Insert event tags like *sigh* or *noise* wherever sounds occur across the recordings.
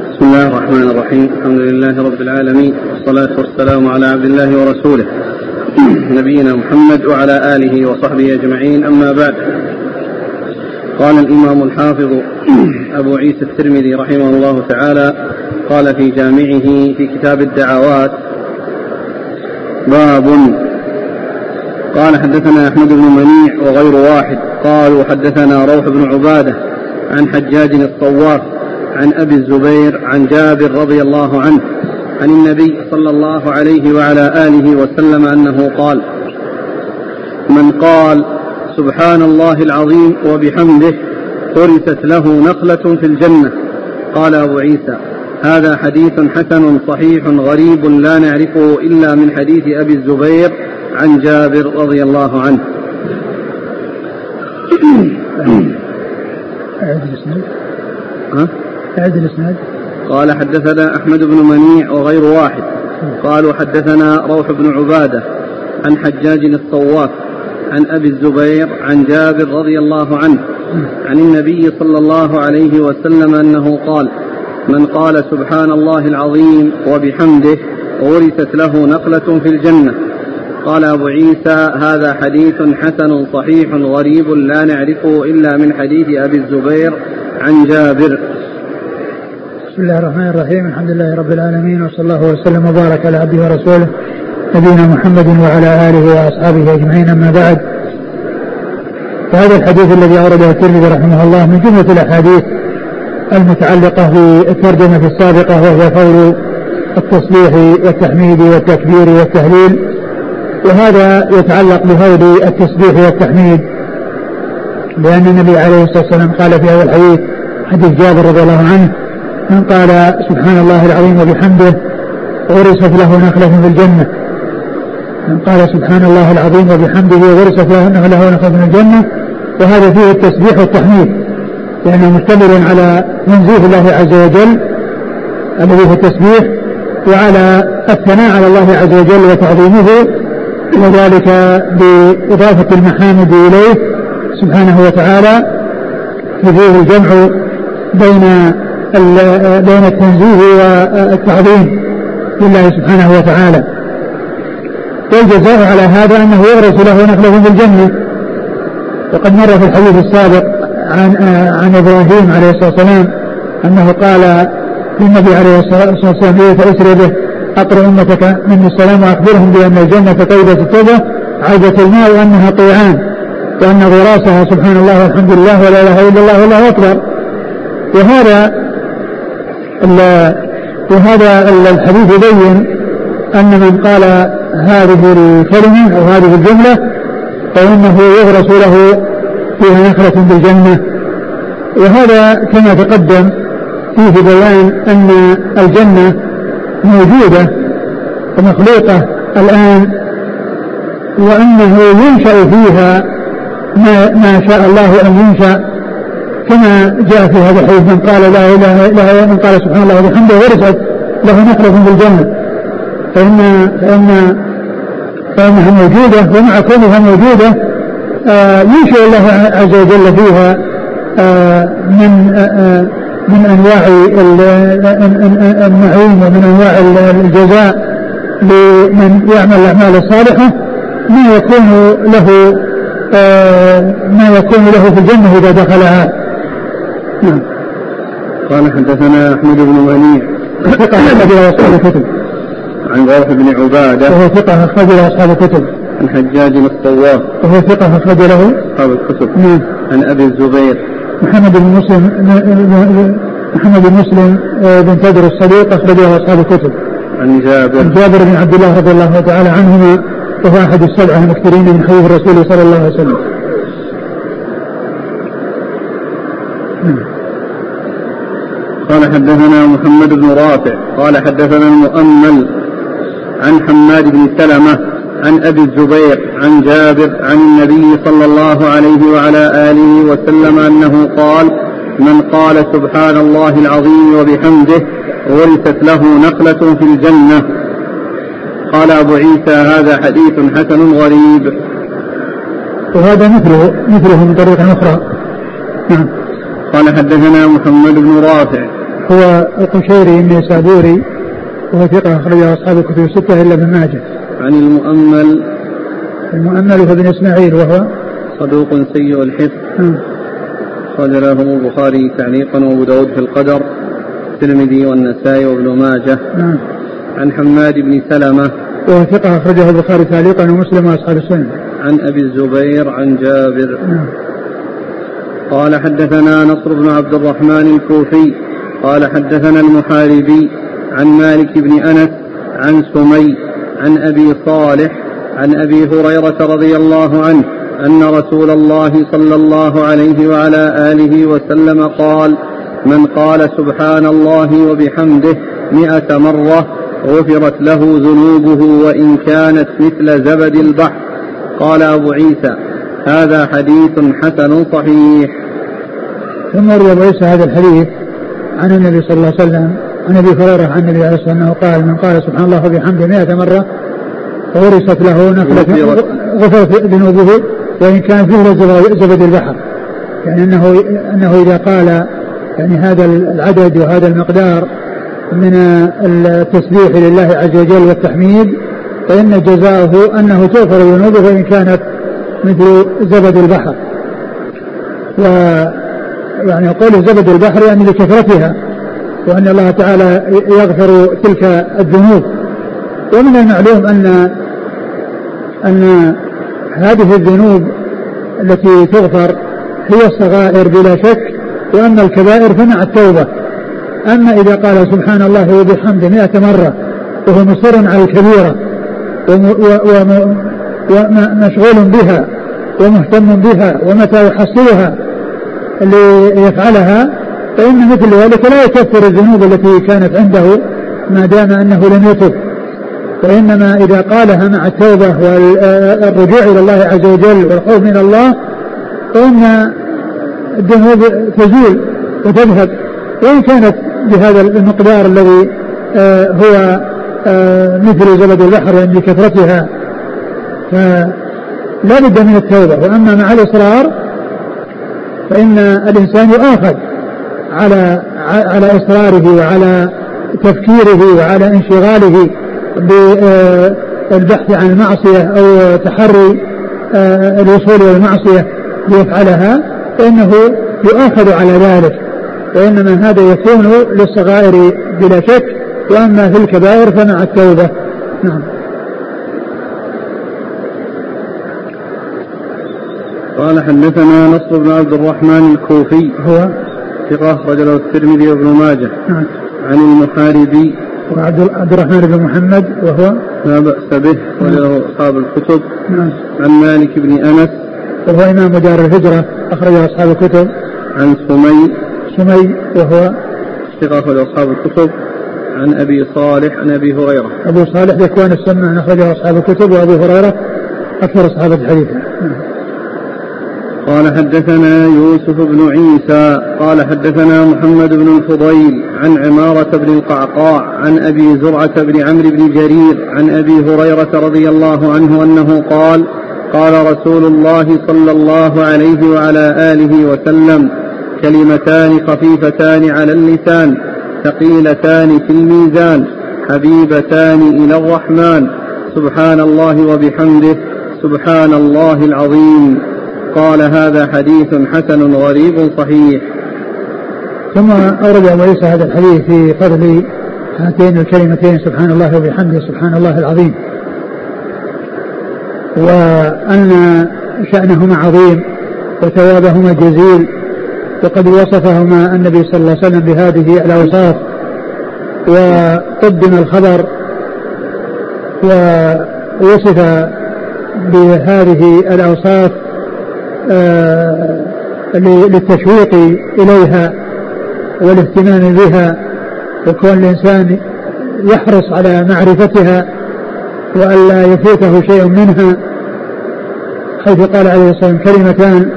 بسم الله الرحمن الرحيم الحمد لله رب العالمين والصلاة والسلام على عبد الله ورسوله نبينا محمد وعلى آله وصحبه أجمعين أما بعد قال الإمام الحافظ أبو عيسى الترمذي رحمه الله تعالى قال في جامعه في كتاب الدعوات باب قال حدثنا أحمد بن منيع وغير واحد قالوا حدثنا روح بن عبادة عن حجاج الطواف عن أبي الزبير عن جابر رضي الله عنه عن النبي صلى الله عليه وعلى آله وسلم أنه قال من قال سبحان الله العظيم وبحمده غرست له نخلة في الجنة قال أبو عيسى هذا حديث حسن صحيح غريب لا نعرفه إلا من حديث أبي الزبير عن جابر رضي الله عنه ها؟ أعد الإسناد؟ قال حدثنا أحمد بن منيع وغير واحد. قالوا حدثنا روح بن عبادة عن حجاج الطواف عن أبي الزبير عن جابر رضي الله عنه عن النبي صلى الله عليه وسلم أنه قال من قال سبحان الله العظيم وبحمده ورثت له نقلة في الجنة قال أبو عيسى هذا حديث حسن صحيح غريب لا نعرفه إلا من حديث أبي الزبير عن جابر بسم الله الرحمن الرحيم. الحمد لله رب العالمين وصلى الله وسلم وبارك على عبده ورسوله نبينا محمد وعلى آله وأصحابه أجمعين. أما بعد فهذا الحديث الذي أورده الترمذي رحمه الله من جملة الأحاديث المتعلقة بالترجمة السابقة وهي قول التصبيح والتحميد والتكبير والتهليل. وهذا يتعلق بفضل التسبيح والتحميد لأن النبي عليه الصلاة والسلام قال في أول الحديث حديث جابر رضي الله عنه من قال سبحان الله العظيم وبحمده غرست له نخلة في الجنة. من قال سبحان الله العظيم وبحمده غرست له نخلة في الجنة. وهذا فيه التسبيح والتحميد لأنه مشتمل على تنزيه الله عز وجل الذي هو التسبيح وعلى الثناء على الله عز وجل وتعظيمه وذلك بإضافة المحامد إليه سبحانه وتعالى. فيه الجمع بين بين التنزيه والتعظيم لله سبحانه وتعالى. والجزاء على هذا أنه يغرس له نخلة في الجنة. وقد مر في الحديث السابق عن عن إبراهيم عليه الصلاة والسلام أنه قال للنبي عليه الصلاة والسلام إيه فاسري به. أقرأ أمتك مني السلام وأخبرهم بأن الجنة طيبة التوبه عذبه الماء وأنها طيعان وأن غراسها سبحان الله والحمد لله ولا إله إلا الله والله أكبر. وهذا وهذا الحديث يبين أن من قال هذه الكلمة أو هذه الجملة فإنه يغرس له فيها نخلة بالجنة. وهذا كما تقدم فيه بيان أن الجنة موجودة ومخلوقة الآن وأنه ينشأ فيها ما, ما شاء الله أن ينشأ كما جاء في هذا الحديث من قال لا إله إلا الله من قال سبحان الله وبحمده ورثت له نخلة في الجنة. فإن فإن فإنها موجودة ومع كونها موجودة آه ينشئ الله عز وجل فيها آه من آه من أنواع النعيم ومن أنواع الجزاء لمن يعمل الأعمال الصالحة ما يكون له ما يكون له في الجنة إذا دخلها. نعم قال حدثنا أحمد بن منيع ثقة أخرج له أصحاب الكتب. عن روح بن عبادة. وهو ثقة أخرج له أصحاب الكتب. عن حجاج الطواف. وهو ثقة أخرج له أصحاب الكتب. نعم. عن أبي الزبير. محمد بن مسلم محمد بن مسلم بن تدر الصديق أخرج له أصحاب الكتب. عن جابر. عن جابر بن عبد الله رضي الله تعالى عنهما وهو أحد السبعة المكثرين من حديث الرسول صلى الله عليه وسلم. قال حدثنا محمد بن رافع قال حدثنا المؤمل عن حماد بن سلمة عن أبي الزبير عن جابر عن النبي صلى الله عليه وعلى آله وسلم أنه قال من قال سبحان الله العظيم وبحمده ورثت له نقلة في الجنة. قال أبو عيسى هذا حديث حسن غريب. وهذا مثله مثله من طريق أخرى. نعم. قال حدثنا محمد بن رافع هو القشيري النيسابوري وهو ثقة أخرجه أصحاب الكتب الستة إلا ابن ماجه. عن المؤمل المؤمل هو ابن إسماعيل وهو صدوق سيء الحفظ نعم. أخرج له البخاري تعليقا وأبو داود في القدر الترمذي والنسائي وابن ماجه نعم. عن حماد بن سلمة وهو ثقة أخرجه البخاري تعليقا ومسلم وأصحاب السنة. عن أبي الزبير عن جابر نعم. قال حدثنا نصر بن عبد الرحمن الكوفي قال حدثنا المحاربي عن مالك بن أنس عن سمي عن أبي صالح عن أبي هريرة رضي الله عنه أن رسول الله صلى الله عليه وعلى آله وسلم قال من قال سبحان الله وبحمده مئة مرة غفرت له ذنوبه وإن كانت مثل زبد البحر. قال أبو عيسى هذا حديث حسن صحيح. ثم عيسى هذا الحديث عن النبي صلى الله عليه وسلم عن أبي هريرة عن النبي عليه الصلاة والسلام انه قال من قال سبحان الله وبحمده 100 مرة غرست له نخلة غفرت ذنوبه وإن كان فيه زبد البحر يعني أنه أنه إذا قال يعني هذا العدد وهذا المقدار من التسبيح لله عز وجل والتحميد فإن جزاؤه أنه تغفر ذنوبه وإن كانت مثل زبد البحر. و يعني قوله زبد البحر يعني لكثرتها وأن الله تعالى يغفر تلك الذنوب. ومن المعلوم أن أن هذه الذنوب التي تغفر هي الصغائر بلا شك وأما الكبائر فمع التوبة. أما إذا قال سبحان الله وبحمده مئة مرة وهو مصر على الكبيرة ومشغول بها ومهتم بها ومتى يحصلها ليفعلها فإن مثل ذلك لا يكفر الذنوب التي كانت عنده ما دام أنه لم يتب. وإنما إذا قالها مع التوبة والرجوع إلى الله عز وجل والخوف من الله فإن الذنوب تزول وتذهب. وإن كانت بهذا المقدار الذي آه، هو آه، مثل زبد البحر يعني بكثرتها فلا بد من التوبة. وأما مع الإصرار فإن الإنسان يؤاخذ على على إصراره وعلى تفكيره وعلى انشغاله بالبحث عن المعصية أو تحري آه، الوصول إلى المعصية ليفعلها فإنه يؤاخذ على ذلك. وإنما هذا يكون للصغائر بلا شك وأما في الكبائر فمع التوبة. نعم. قال حدثنا نصر بن عبد الرحمن الكوفي هو؟ ثقة أخرج له الترمذي وابن ماجه. نعم. عن المحاربي وعبد الرحمن بن محمد وهو؟ لا بأس به. وله أصحاب الكتب. نعم. عن مالك بن أنس. وهو إمام دار الهجرة. أخرج أصحاب الكتب. عن سمي. سمي وهو؟ ثقة أخرج أصحاب الكتب. عن أبي صالح عن أبي هريرة. أبو صالح ذكوان السمان أخرجه أصحاب الكتب. وأبو هريرة أكثر أصحاب الحديث. قال حدثنا يوسف بن عيسى قال حدثنا محمد بن الفضيل عن عمارة بن القعقاع عن أبي زرعة بن عمرو بن جرير عن أبي هريرة رضي الله عنه أنه قال قال رسول الله صلى الله عليه وعلى آله وسلم كلمتان خفيفتان على اللسان ثقيلتان في الميزان حبيبتان إلى الرحمن. سبحان الله وبحمده سبحان الله العظيم. قال هذا حديث حسن غريب صحيح. ثم أورد أبو عيسى هذا الحديث في فضل هاتين الكلمتين سبحان الله وبحمده سبحان الله العظيم. وأن شأنهما عظيم وثوابهما جزيل وقد وصفهما النبي صلى الله عليه وسلم بهذه الأوصاف. وقدم الخبر ووصف بهذه الأوصاف للتشويق إليها والاهتمام بها وكون الإنسان يحرص على معرفتها وألا يفوته شيء منها حيث قال عليه الصلاة والسلام كلمتان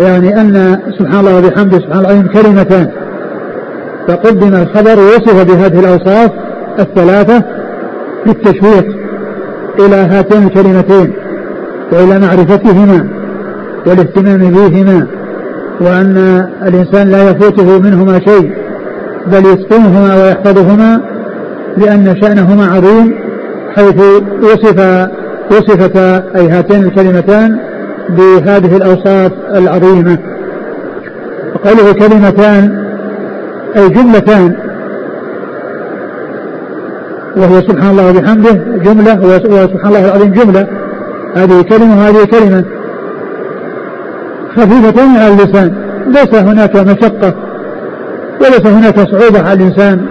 يعني أن سبحان الله وبحمده سبحان الله كلمتان. فقدم الخبر ووصف بهذه الأوصاف الثلاثة للتشويق إلى هاتين الكلمتين وإلى معرفتهما. والاهتمام بهما وأن الإنسان لا يفوته منهما شيء بل يتقنهما ويحفظهما لأن شأنهما عظيم حيث وصف وصفتا أي هاتين الكلمتان بهذه الأوصاف العظيمة. وقوله كلمتان أي جملتان وهو سبحان الله وبحمده جملة وسبحان الله العظيم جملة. هذه كلمة وهذه كلمة. خفيفتان على اللسان. ليس هناك مشقة وليس هناك صعوبة على الإنسان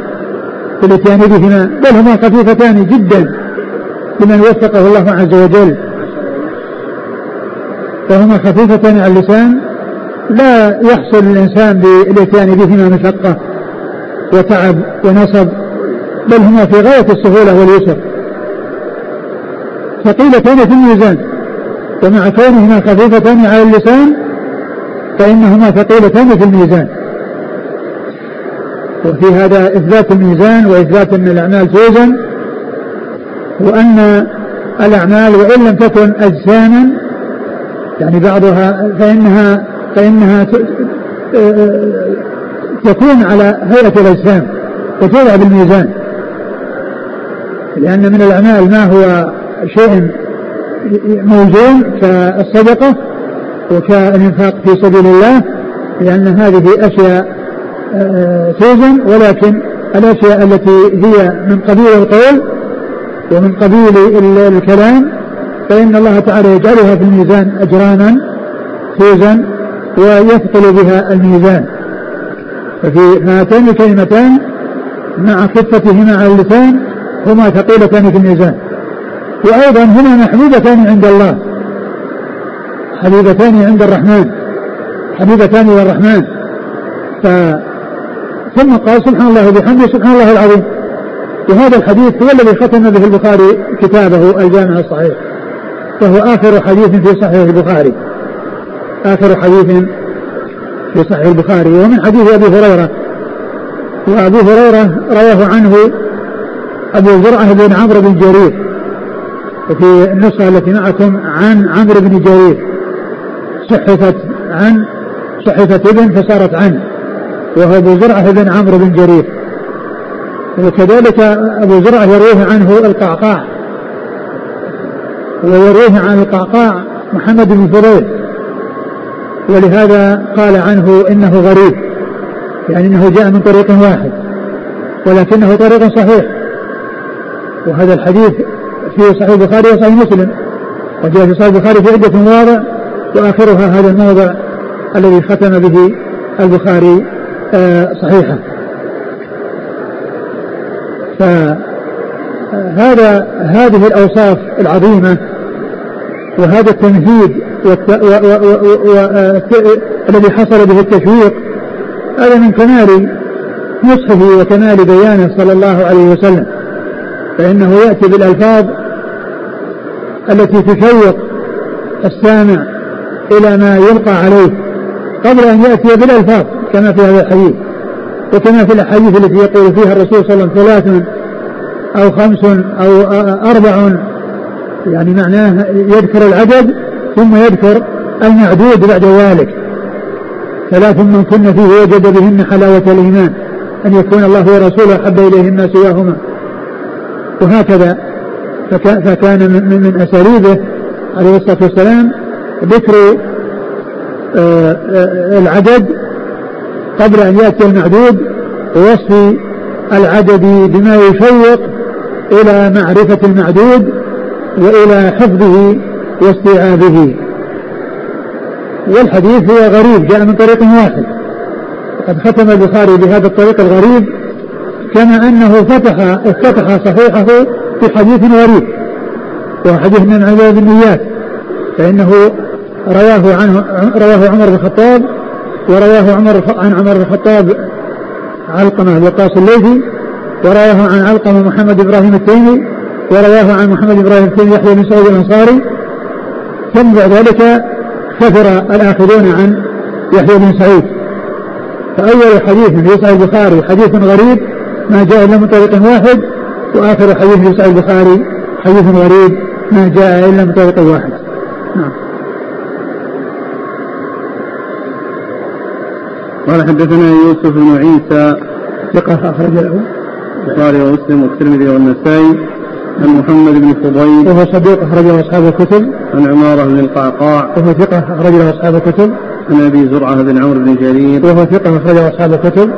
في الاتيان بهما بل هما خفيفتان جدا لمن وفقه الله عز وجل. فهما خفيفتان على اللسان لا يحصل الإنسان بالاتيان بهما مشقة وتعب ونصب بل هما في غاية السهولة واليسر. ثقيلتان في الميزان ومع كونهما خفيفتان على اللسان فإنهما ثقيلتان في الميزان. وفي هذا إثبات الميزان وإثبات أن الأعمال توزن وأن الأعمال وإن لم تكن أجساما يعني بعضها فإنها فإنها تكون على هيئة الأجسام وتوضع بالميزان. لأن من الأعمال ما هو شيء موزون كالصدقة وكالإنفاق في سبيل الله لأن هذه أشياء آه، توزن ولكن الأشياء التي هي من قبيل القول ومن قبيل الكلام فإن الله تعالى يجعلها في الميزان أجراما توزن ويثقل بها الميزان. ففي هاتين الكلمتان مع خفتهما على اللسان هما ثقيلتان في الميزان. وأيضا هما محبوبتان عند الله. حبيبتان عند الرحمن. حبيبتان إلى الرحمن. ف ثم قال سبحان الله وبحمده سبحان الله العظيم. وهذا الحديث هو الذي ختم به البخاري كتابه الجامع الصحيح. فهو آخر حديث في صحيح البخاري. آخر حديث في صحيح البخاري. ومن حديث أبي هريرة. وأبو هريرة رواه عنه أبو زرعة بن عمرو بن جرير. وفي النسخة التي معكم عن عمرو بن جرير. صحفت عن صحفت ابن فصارت عن وهو أبو زرعة بن عمرو بن جرير. وكذلك أبو زرعة يرويه عنه القعقاع. ويرويه عن القعقاع محمد بن فضيل. ولهذا قال عنه إنه غريب يعني أنه جاء من طريق واحد ولكنه طريق صحيح. وهذا الحديث في صحيح البخاري وصحيح مسلم. وجاء في صحيح البخاري في عدة مواضع. وآخرها هذا الموضع الذي ختم به البخاري آه، صحيحا. فهذا هذه الأوصاف العظيمة وهذا التمهيد الذي حصل به التشويق هذا من كمال نصحه وكمال بيانه صلى الله عليه وسلم. فإنه يأتي بالألفاظ التي تشوق السامع إلى ما يلقى عليه قبل أن يأتي بالألفاظ كما في هذا الحديث. وكما في الأحاديث التي يقول فيها الرسول صلى الله عليه وسلم ثلاث أو خمس أو أربع يعني معناه يذكر العدد ثم يذكر المعدود بعد ذلك. ثلاث من كن فيه وجد بهن حلاوة الإيمان أن يكون الله ورسوله أحب إليه ما سواهما وهكذا فكان من أساليبه عليه الصلاة والسلام ذكر آه، آه، العدد قبل أن يأتي المعدود ووصف العدد بما يشوق إلى معرفة المعدود وإلى حفظه واستيعابه. والحديث هو غريب جاء من طريق واحد. قد ختم البخاري بهذا الطريق الغريب كما أنه فتح افتتح صحيحه بحديث غريب وهو حديث من عباد النيات. فإنه رواه عنه رواه عمر بن الخطاب ورواه عمر عن عمر بن الخطاب علقمة الوقاص الليثي ورواه عن علقمة محمد إبراهيم التيمي ورواه عن محمد إبراهيم التيمي يحيى بن سعيد الأنصاري. ثم بعد ذلك كثر الآخذون عن يحيى بن سعيد. فأول حديث في صحيح البخاري حديث غريب ما جاء إلا من طريق واحد وآخر حديث في صحيح البخاري حديث غريب ما جاء إلا من طريق واحد. نعم *coughs* قال حدثنا يوسف بن عيسى ثقة أخرج له. البخاري ومسلم والترمذي والنسائي عن محمد بن فضيل. وهو صديق أخرج له أصحاب الكتب. عن عمارة بن القعقاع. وهو ثقة أخرج له أصحاب الكتب. عن أبي زرعة بن عمرو بن جرير. وهو ثقة أخرج له أصحاب الكتب.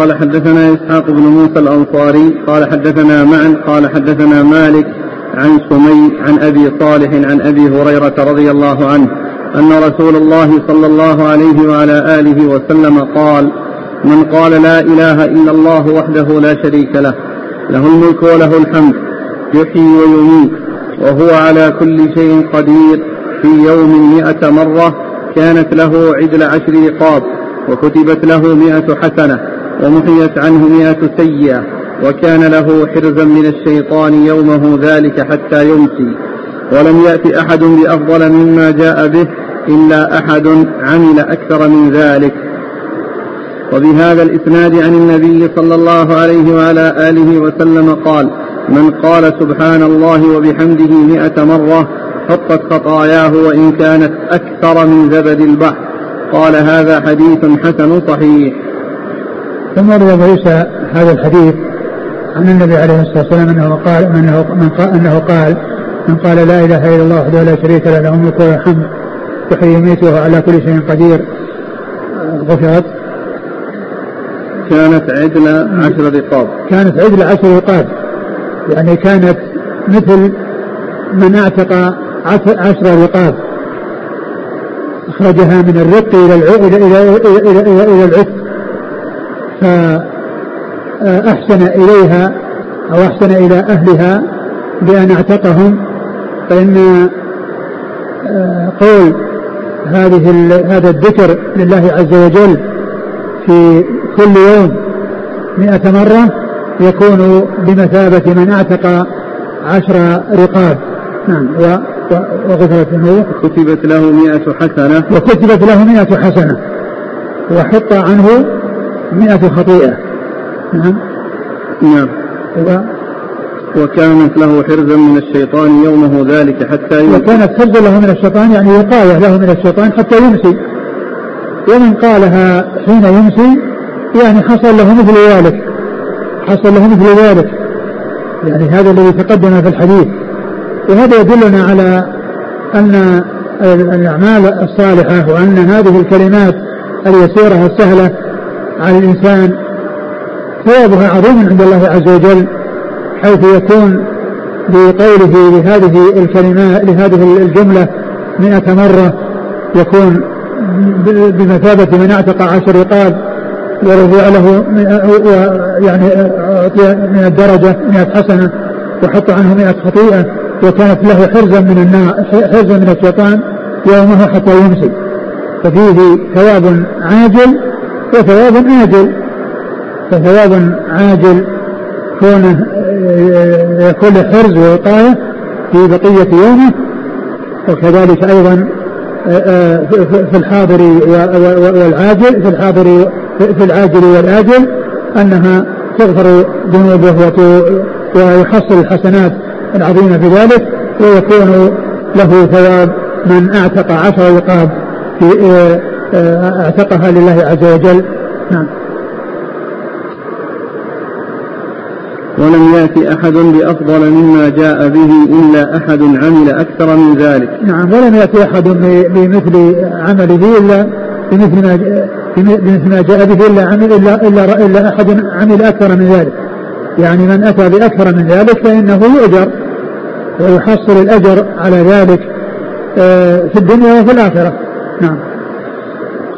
قال حدثنا إسحاق بن موسى الأنصاري قال حدثنا معا قال حدثنا مالك عن سمي عن أبي صالح عن أبي هريرة رضي الله عنه أن رسول الله صلى الله عليه وعلى آله وسلم قال من قال لا إله إلا الله وحده لا شريك له له الملك وله الحمد يحيي ويميت وهو على كل شيء قدير في يوم مئة مرة كانت له عدل عشر رقاب وكتبت له مئة حسنة ومحيت عنه مئة سيئة وكان له حرزا من الشيطان يومه ذلك حتى يمسي. ولم يأت أحد بأفضل مما جاء به إلا أحد عمل أكثر من ذلك. وبهذا الإسناد عن النبي صلى الله عليه وعلى آله وسلم قال من قال سبحان الله وبحمده مئة مرة حطت خطاياه وإن كانت أكثر من زبد البحر. قال هذا حديث حسن صحيح. ثم روى عيسى هذا الحديث عن النبي عليه الصلاة والسلام أنه قال انه من قال أنه قال من قال لا إله إلا الله وحده لا شريك له له الملك والحمد يحيي ويميت وهو على كل شيء قدير. غفرت كانت عدل عشر رقاب. كانت عدل عشر رقاب. يعني كانت مثل من اعتق عشر رقاب. أخرجها من الرق إلى إلى إلى إلى, إلى, إلى العتق. فأحسن إليها أو أحسن إلى أهلها بأن اعتقهم فإن آه، قول هذه هذا الذكر لله عز وجل في كل يوم مئة مرة يكون بمثابة من اعتق عشر رقاب. نعم وغفرت له. كتبت له مئة حسنة. وكتبت له مئة حسنة. وحط عنه مئة خطيئة. نعم. نعم. وكانت له حرزا من الشيطان يومه ذلك حتى يمسي. وكانت حرزا له من الشيطان يعني وقاية له من الشيطان حتى يمسي. ومن قالها حين يمسي يعني حصل له مثل ذلك. حصل له مثل ذلك. يعني هذا الذي تقدم في الحديث. وهذا يدلنا على أن الأعمال الصالحة وأن هذه الكلمات اليسيرة السهلة على الإنسان ثوابها عظيم عند الله عز وجل حيث يكون بقوله لهذه الكلمات لهذه الجملة مئة مرة يكون بمثابة من أعتق عشر رقاب ورفع له يعني من الدرجة مئة حسنة وحط عنه مئة خطيئة وكانت له حرزا من النار حرزا من الشيطان يومه حتى يمسي. ففيه ثواب عاجل وثواب آجل فثواب عاجل كونه يكون حرز ووقاية في بقية يومه. وكذلك أيضا في الحاضر والعاجل في الحاضر في العاجل والآجل أنها تغفر ذنوبه ويحصل الحسنات العظيمة في ذلك ويكون له ثواب من أعتق عشر رقاب في اعتقها لله عز وجل. نعم. ولم يأت أحد بأفضل مما جاء به إلا أحد عمل أكثر من ذلك. نعم ولم يأتي أحد بمثل عمله إلا بمثل ما بمثل ما جاء به إلا عمل إلا إلا إلا أحد عمل أكثر من ذلك. يعني من أتى بأكثر من ذلك فإنه يؤجر ويحصل الأجر على ذلك آه، في الدنيا وفي الآخرة. نعم.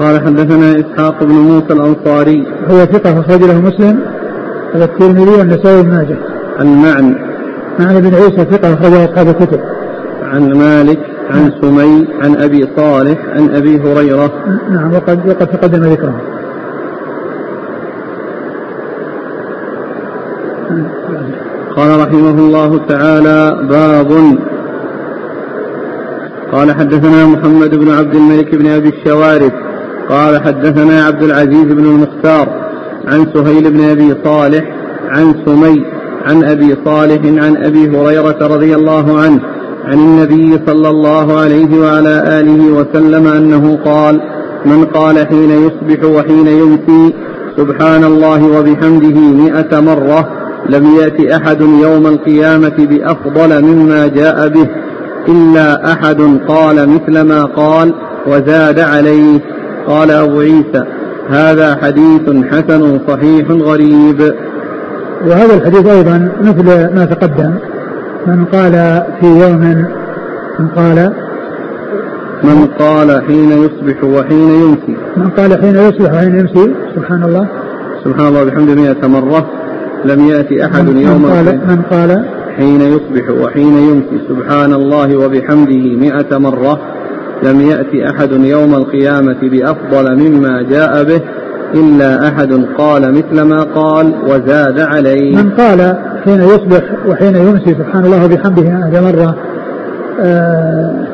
قال حدثنا إسحاق بن موسى الأنصاري. هو ثقة أخرج له مسلم. والترمذي والنسائي بن ماجه المعنى معنى بن عيسى ثقة أخرجه أصحاب الكتب. عن مالك عن سمي عن أبي صالح عن أبي هريرة. نعم وقد وقد تقدم ذكره قال رحمه الله تعالى باب. قال حدثنا محمد بن عبد الملك بن أبي الشوارب. قال حدثنا عبد العزيز بن المختار عن سهيل بن أبي صالح عن سمي عن أبي صالح عن أبي هريرة رضي الله عنه عن النبي صلى الله عليه وعلى آله وسلم أنه قال من قال حين يصبح وحين يمسي سبحان الله وبحمده مئة مرة لم يأت أحد يوم القيامة بأفضل مما جاء به إلا أحد قال مثل ما قال وزاد عليه قال أبو عيسى هذا حديث حسن صحيح غريب. وهذا الحديث أيضا مثل ما تقدم. من قال في يوم من قال من قال حين يصبح وحين يمسي. من قال حين يصبح وحين يمسي سبحان الله. سبحان الله بحمده مئة مرة. لم يأتي أحد من يوم قال من قال حين يصبح وحين يمسي. سبحان الله وبحمده مئة مرة. لم يأتي أحد يوم القيامة بأفضل مما جاء به إلا أحد قال مثل ما قال وزاد عليه. من قال حين يصبح وحين يمسي سبحان الله وبحمده مئة مرة آه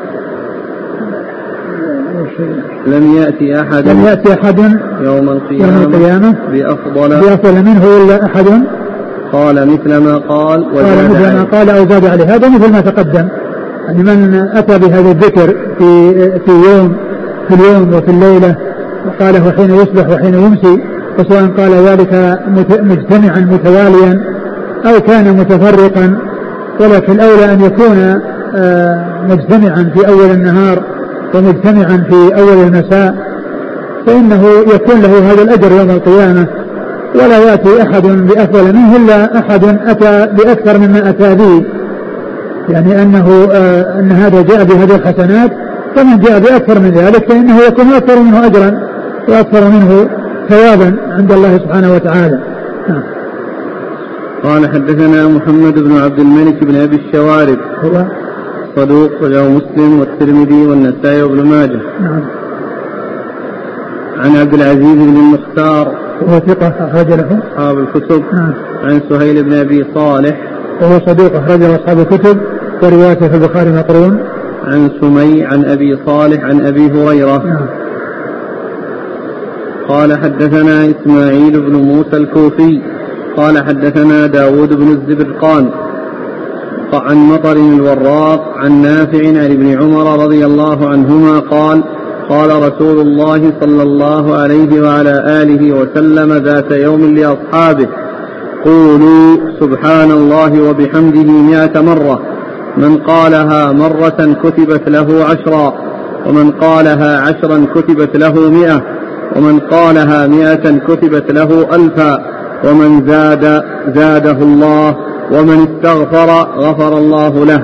لم يأتي أحد لم يأتي أحد يوم القيامة, يوم القيامة بأفضل بأفضل منه إلا أحد. قال مثل ما قال قال وزاد مثل ما عليه. قال أو زاد عليه. هذا مثل ما تقدم. يعني من أتى بهذا الذكر في في يوم في اليوم وفي الليلة وقاله حين يصبح وحين يمسي وسواء قال ذلك مجتمعا متواليا أو كان متفرقا ولكن الأولى أن يكون آه، مجتمعا في أول النهار ومجتمعا في أول المساء فإنه يكون له هذا الأجر يوم القيامة. ولا يأتي أحد بأفضل منه إلا أحد أتى بأكثر مما أتى به. يعني أنه آه أن هذا جاء بهذه الحسنات فمن جاء بأكثر من ذلك فإنه يكون أكثر منه أجرا وأكثر منه ثوابا عند الله سبحانه وتعالى. نعم. قال حدثنا محمد بن عبد الملك بن أبي الشوارب هو؟ صدوق رواه مسلم والترمذي والنسائي وابن ماجه. نعم. عن عبد العزيز بن المختار وهو ثقة أخرج له. أصحاب الكتب. نعم. عن سهيل بن أبي صالح وهو صديق أخرج له أصحاب الكتب وروايته في البخاري مقرون عن سمي عن أبي صالح عن أبي هريرة. نعم. قال حدثنا إسماعيل بن موسى الكوفي. قال حدثنا داود بن الزبرقان. عن مطر الوراق عن نافع عن ابن عمر رضي الله عنهما قال قال رسول الله صلى الله عليه وعلى آله وسلم ذات يوم لأصحابه. قولوا سبحان الله وبحمده مائة مرة. من قالها مرة كتبت له عشرا ومن قالها عشرا كتبت له مئة ومن قالها مئة كتبت له ألفا ومن زاد زاده الله ومن استغفر غفر الله له.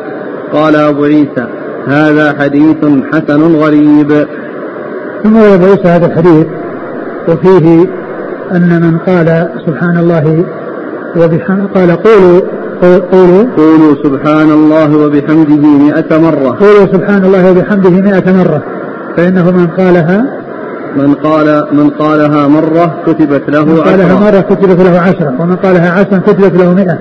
قال أبو عيسى هذا حديث حسن غريب. ثم ورد عيسى هذا الحديث وفيه أن من قال سبحان الله وبحمد قال قولوا قولوا قولوا. سبحان الله وبحمده مئة مرة. قولوا سبحان الله وبحمده مئة مرة. فإنه من قالها؟ من قال من قالها مرة كتبت له من قالها عشرة. مرة كتبت له عشرة. ومن قالها عشرا كتبت له مئة.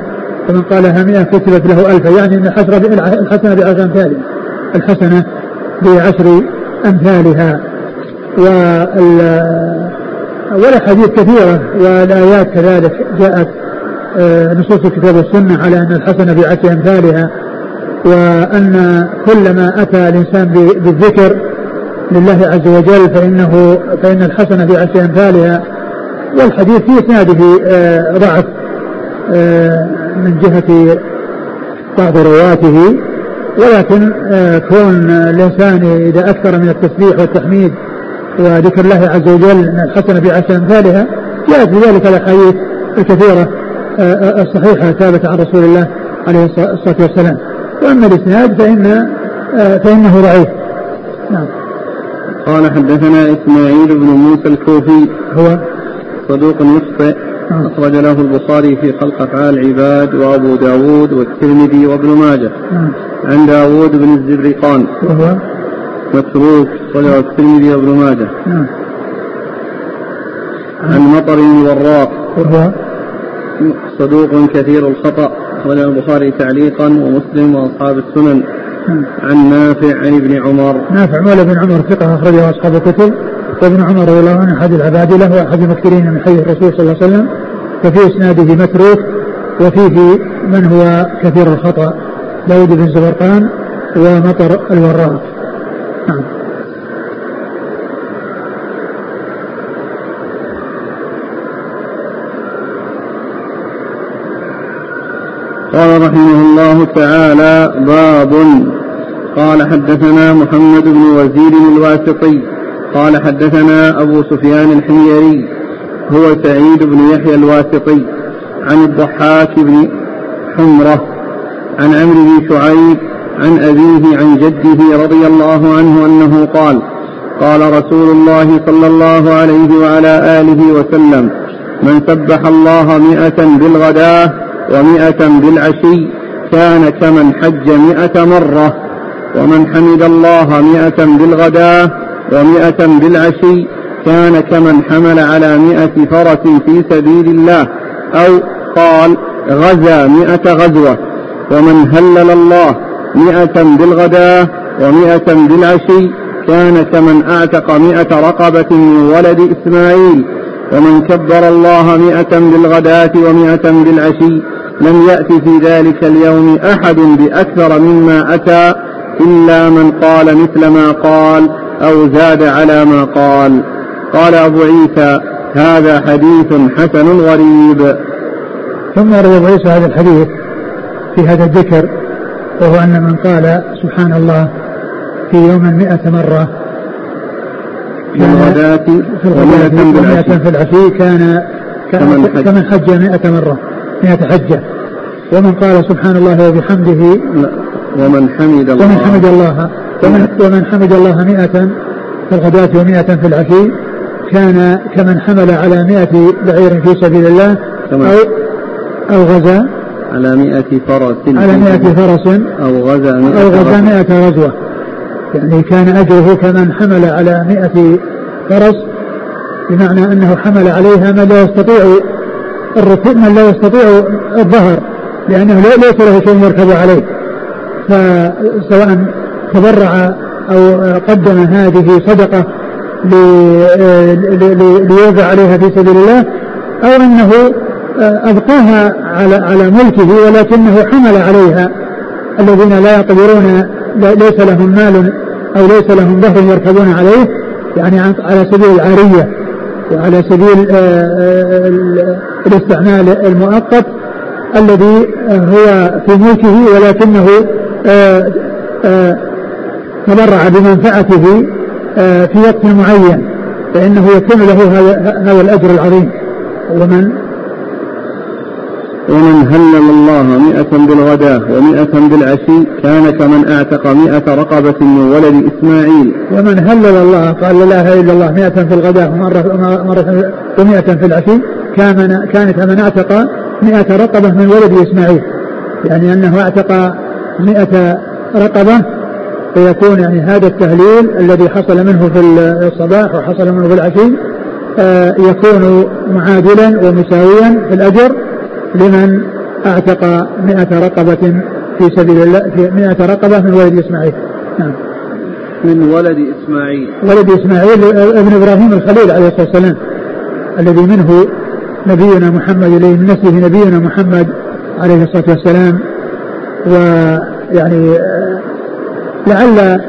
ومن قالها مئة كتبت له ألفا يعني أن الحسنة بعشر أمثالها الحسنة بعشر أمثالها. وال والأحاديث كثيرة. والآيات كذلك. جاءت نصوص الكتاب والسنة على أن الحسنة بعشر أمثالها وأن كلما أتى الإنسان بالذكر لله عز وجل فإنه فإن الحسنة بعشر أمثالها والحديث في إسناده آه، ضعف آه، من جهة بعض رواته ولكن آه، كون الإنسان إذا أكثر من التسبيح والتحميد وذكر الله عز وجل أن الحسنة بعشر أمثالها جاءت بذلك الأحاديث الكثيرة. آه، آه، الصحيحة الثابتة عن رسول الله عليه الصلاة والسلام. وأما الإسناد فإن آه، فإنه ضعيف. نعم. قال حدثنا إسماعيل بن موسى الكوفي. هو؟ صدوق يخطئ نعم. أخرج له البخاري في خلق أفعال العباد وأبو داود والترمذي وابن ماجه. نعم. عن داود بن الزبرقان. وهو؟ متروك أخرجه الترمذي وابن ماجه. نعم. عن مطر الوراق. وهو؟ صدوق كثير الخطأ أخرجه البخاري تعليقا ومسلم وأصحاب السنن. عن نافع عن ابن عمر. نافع مولى بن عمر ثقة أخرجه أصحاب الكتب. وابن عمر رضي الله عنه أحد العبادلة وأحد المكثرين من حديث الرسول صلى الله عليه وسلم. وفي إسناده متروك وفيه من هو كثير الخطأ. داود بن زبرقان ومطر الوراق. نعم. قال رحمه الله تعالى باب. قال حدثنا محمد بن وزير الواسطي. قال حدثنا أبو سفيان الحميري. هو سعيد بن يحيى الواسطي. عن الضحاك بن حمرة. عن عمرو بن شعيب. عن أبيه عن جده رضي الله عنه أنه قال قال رسول الله صلى الله عليه وعلى آله وسلم من سبح الله مئة بالغداة ومئة بالعشي كان كمن حج مئة مرة ومن حمد الله مئة بالغداة ومئة بالعشي كان كمن حمل على مئة فرس في سبيل الله أو قال غزا مئة غزوة ومن هلل الله مئة بالغداة ومئة بالعشي كان كمن أعتق مئة رقبة من ولد إسماعيل ومن كبر الله مئة بالغداة ومئة بالعشي لم يأت في ذلك اليوم أحد بأكثر مما أتى إلا من قال مثل ما قال أو زاد على ما قال. قال أبو عيسى هذا حديث حسن غريب. ثم روى أبو عيسى هذا الحديث في هذا الذكر وهو أن من قال سبحان الله في يوم مئة مرة في الغداة في الغداة في العشي كان كمن حج مئة مرة مئة حجة. ومن قال سبحان الله وبحمده ومن حمد الله. ومن حمد الله ومن, ومن حمد الله مئة في الغداة ومئة في العشي كان كمن حمل على مئة بعير في سبيل الله أو أو غزا. على مئة فرس. على مئة فرس. أو غزا مئة أو غزا مئة غزوة يعني كان أجره كمن حمل على مئة فرس بمعنى أنه حمل عليها من لا يستطيع الركوب من لا يستطيع الظهر لأنه ليس له شيء يركب عليه. فسواء تبرع أو قدم هذه صدقة ليوزع عليها في سبيل الله أو أنه أبقاها على على ملكه ولكنه حمل عليها الذين لا يقدرون ليس لهم مال أو ليس لهم ظهر يركبون عليه يعني على سبيل العارية وعلى سبيل الاستعمال المؤقت الذي هو في ملكه ولكنه تبرع بمنفعته في وقت معين فإنه يكون له هذا الأجر العظيم. ومن ومن هلل الله مئة بالغداة ومئة بالعشي كان كمن أعتق مئة رقبة من ولد إسماعيل. ومن هلل الله قال لا إله إلا الله مئة في الغداة ومرة, مرة ومئة في العشي كان كان كمن أعتق مئة رقبة من ولد إسماعيل. يعني أنه أعتق مئة رقبة فيكون يعني هذا التهليل الذي حصل منه في الصباح وحصل منه في العشي آه، يكون معادلا ومساويا في الأجر لمن أعتق مئة رقبة في سبيل الله في مئة رقبة من ولد إسماعيل. نعم. من ولد إسماعيل. ولد إسماعيل ابن إبراهيم الخليل عليه الصلاة والسلام الذي منه نبينا محمد إليه من نسله نبينا محمد عليه الصلاة والسلام. ويعني لعل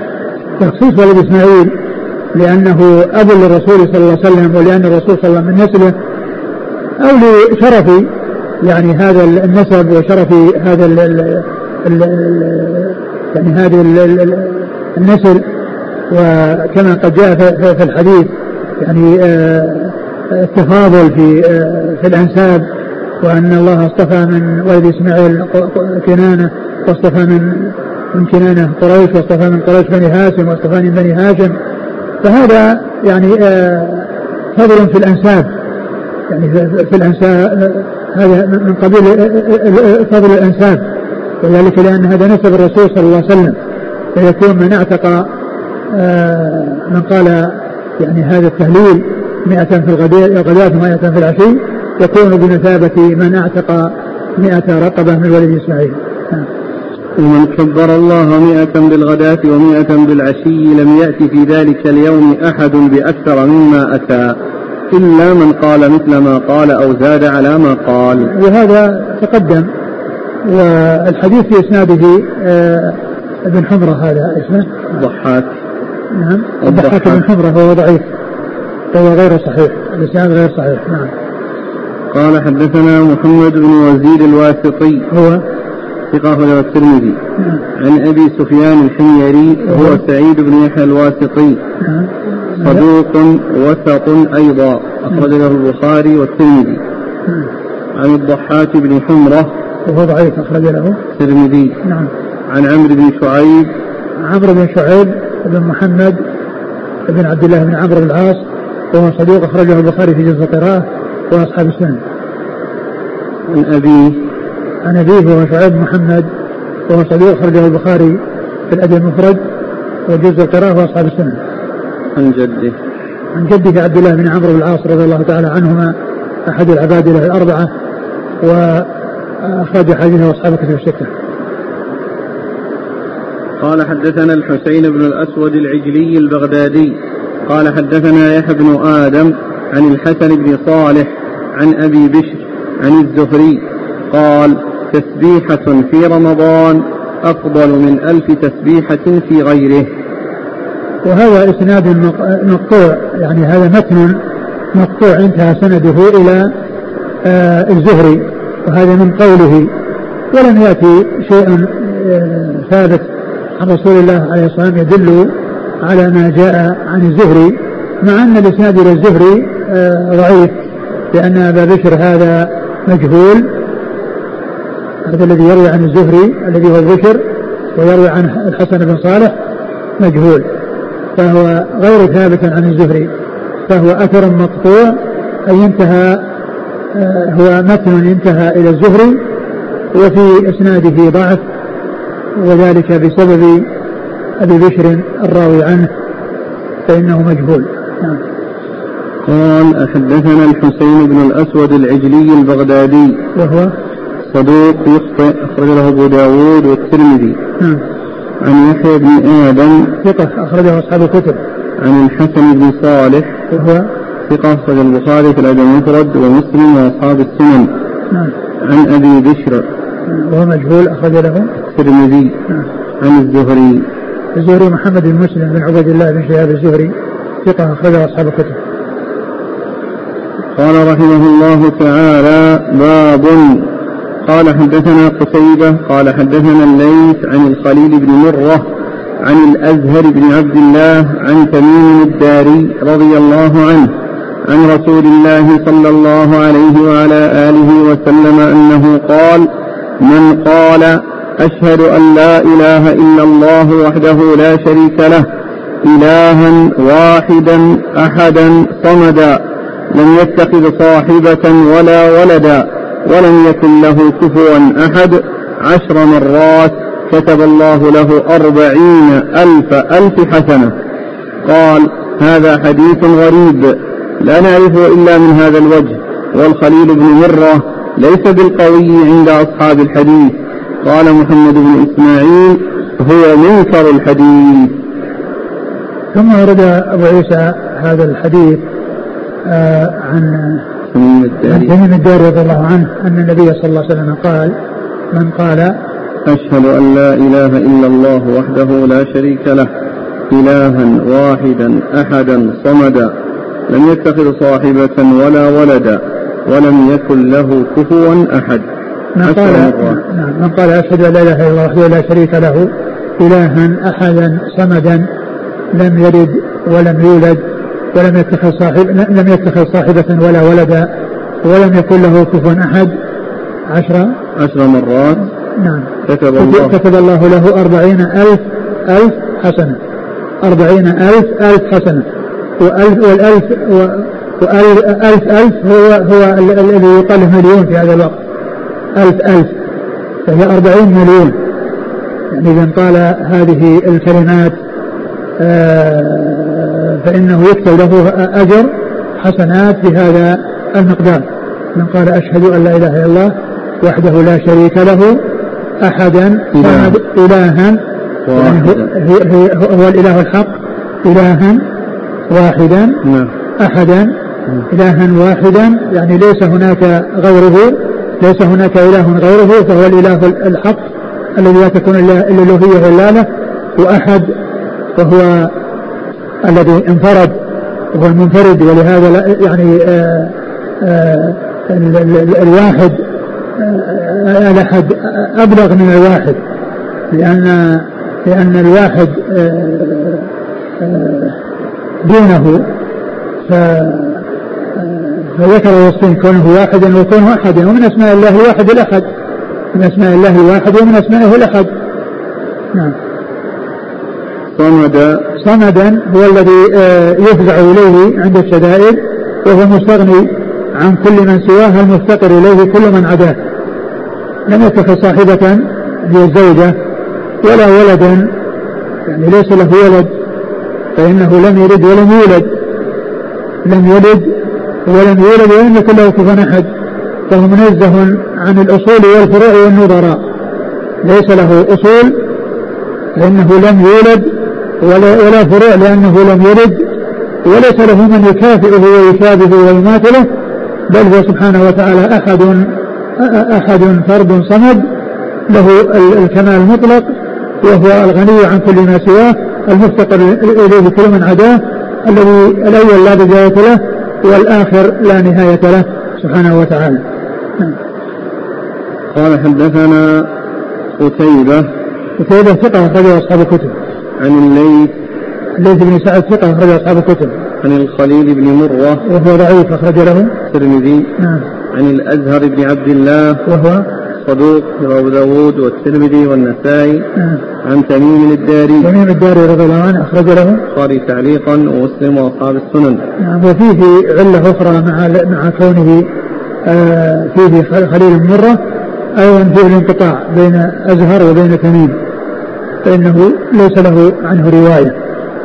تخصيص ولد إسماعيل لأنه أب للرسول صلى الله عليه وسلم ولأن الرسول صلى الله عليه وسلم من نسله أو لشرف يعني هذا النسب وشرف هذا ال ال ال يعني هذه النسل. وكما قد جاء في الحديث يعني آه، التفاضل في آه، في الأنساب وأن الله اصطفى من ولد إسماعيل كنانة واصطفى من من كنانة قريش واصطفى من قريش بني هاشم واصطفى من بني هاشم. فهذا يعني آه، فضل في الأنساب. يعني في الأنساب هذا من قبيل فضل الانساب وذلك لأن هذا نسب الرسول صلى الله عليه وسلم فيكون من اعتق آه، من قال يعني هذا التهليل مئة في الغداة ومئة في العشي يكون بمثابة من اعتق مئة رقبة من ولد إسماعيل نعم. ومن كبر الله مئة بالغداة ومئة بالعشي لم يأت في ذلك اليوم أحد بأكثر مما أتى إلا من قال مثل ما قال أو زاد على ما قال. وهذا تقدم والحديث في إسناده آه، ابن حمرة هذا اسمه. ضحاك نعم الضحاك بن حمرة هو ضعيف وهو غير صحيح الإسناد غير صحيح. نعم. قال حدثنا محمد بن وزير الواسطي. هو؟ ثقة أخرجه الترمذي. نعم. عن أبي سفيان الحميري هو سعيد بن يحيى الواسطي. نعم. صدوق وسط أيضا أخرج له البخاري والترمذي. عن الضحاك بن حمرة. وهو ضعيف أخرج له. الترمذي نعم. عن عمرو بن شعيب. عمرو بن شعيب بن محمد بن عبد الله بن عمرو بن العاص وهو صدوق أخرجه البخاري في جزء القراءة وأصحاب السنن. عن أبيه. عن أبيه وهو شعيب محمد وهو صدوق أخرجه البخاري في الأدب المفرد وجزء القراءة وأصحاب السنن. عن جده. عن جده عبد الله بن عمرو بن العاص رضي الله تعالى عنهما أحد العباد له الأربعة وأخرج حديثه أصحاب كتب الستة. قال حدثنا الحسين بن الأسود العجلي البغدادي. قال حدثنا يحيى بن آدم عن الحسن بن صالح عن أبي بشر عن الزهري. قال تسبيحة في رمضان أفضل من ألف تسبيحة في غيره. وهذا إسناد مقطوع يعني هذا متن مقطوع انتهى سنده إلى آه الزهري وهذا من قوله. ولم يأتي شيء آه ثابت عن رسول الله عليه الصلاة والسلام يدل على ما جاء عن الزهري مع أن الإسناد إلى الزهري آه ضعيف لأن أبا بشر هذا مجهول. هذا الذي يروي عن الزهري الذي هو البشر ويروي عن الحسن بن صالح مجهول. فهو غير ثابت عن الزهري فهو أثر مقطوع أي انتهى آه، هو متن انتهى إلى الزهري وفي إسناده ضعف وذلك بسبب أبي بشر الراوي عنه فإنه مجهول. نعم. قال حدثنا الحسين بن الأسود العجلي البغدادي. وهو؟ صدوق يخطئ أخرج له أبو داود والترمذي. نعم. عن يحيى بن آدم ثقة أخرجه أصحاب الكتب. عن الحسن بن صالح وهو ثقة أخرج البخاري في الأدب المفرد ومسلم وأصحاب السنن. نعم. عن أبي بشر وهو مجهول أخرج له. الترمذي. نعم. عن الزهري. الزهري محمد بن مسلم بن عبد الله بن شهاب الزهري ثقة أخرجه أصحاب الكتب. قال رحمه الله تعالى باب قال حدثنا قتيبة قال حدثنا الليث عن الخليل بن مرة عن الأزهر بن عبد الله عن تميم الداري رضي الله عنه عن رسول الله صلى الله عليه وعلى آله وسلم أنه قال من قال أشهد أن لا إله إلا الله وحده لا شريك له إلها واحدا أحدا صمدا لم يتخذ صاحبة ولا ولدا ولم يكن له كفوا أحد. عشر مرات كتب الله له أربعين ألف ألف حسنة. قال هذا حديث غريب. لا نعرفه إلا من هذا الوجه. والخليل بن مرة ليس بالقوي عند أصحاب الحديث. قال محمد بن إسماعيل هو منكر الحديث. ثم ورد أبو عيسى هذا الحديث آه عن تميم الداري تميم الداري رضي الله عنه أن النبي صلى الله عليه وسلم قال من قال أشهد أن لا إله إلا الله وحده لا شريك له إلها واحدا أحدا صمدا لم يتخذ صاحبة ولا ولدا ولم يكن له كفوا أحد. من قال نعم من قال أشهد أن لا إله إلا الله وحده لا شريك له إلها أحدا صمدا لم يلد ولم يولد ولم يتخذ صاحب لم يتخذ صاحبة ولا ولدا ولم يكن له كفوا أحد. عشر عشر مرات. نعم. كتب الله. كتب الله له أربعين ألف ألف حسنة. أربعين ألف ألف حسنة. وألف والألف وألف ألف هو هو الذي يقال مليون في هذا الوقت. ألف ألف. فهي أربعين مليون. يعني إذا قال هذه الكلمات آه، فإنه يكتب له أجر حسنات بهذا المقدار. من قال أشهد أن لا إله إلا الله وحده لا شريك له أحدا صمد إلها يعني هو, هو الإله الحق إلها واحدا نعم. أحدا إلها واحدا يعني ليس هناك غيره ليس هناك إله غيره فهو الإله الحق الذي لا تكون إلا الألوهية إلا له وأحد وهو الذي انفرد وهو المنفرد ولهذا يعني آآ آآ الواحد الأحد أبلغ من الواحد لأن لأن الواحد دونه. ف فذكر وصفين كونه واحدا وكونه أحدا ومن أسماء الله الواحد الأحد من أسماء الله الواحد ومن أسمائه الأحد. نعم. صمد صمدا هو الذي آه، يفزع إليه عند الشدائد وهو مستغني عن كل من سواه المفتقر إليه كل من عداه. لم يتخذ صاحبة هي الزوجة ولا ولدا يعني ليس له ولد فإنه لم يلد ولم يولد. لم يلد ولم يولد ولم يكن له كفوا أحد. فهو منزه عن الأصول والفروع والنظراء. ليس له أصول فإنه لم يولد ولا, ولا فروع لأنه لم يلد وليس له من يكافئه ويشابه ويماثله بل هو سبحانه وتعالى أحد أحد فرد صمد له الكمال المطلق وهو الغني عن كل ما سواه المفتقر إليه كل من عداه الذي الأول لا بداية له والآخر لا نهاية له سبحانه وتعالى. قال حدثنا قتيبة. قتيبة ثقة أخرج أصحاب الكتب. عن الليث. الليث بن سعد ثقة أخرج أصحاب الكتب. عن الخليل بن مرة. وهو ضعيف أخرج له. الترمذي. نعم. عن الأزهر بن عبد الله. وهو صدوق أبو داود والترمذي والنسائي. نعم. عن تميم الداري. تميم الداري رضي الله عنه أخرج له. البخاري تعليقا ومسلم وأصحاب السنن. نعم. وفيه علة أخرى مع مع كونه آه فيه خليل مرة. أيضا فيه الانقطاع بين أزهر وبين تميم. فإنه ليس له عنه رواية.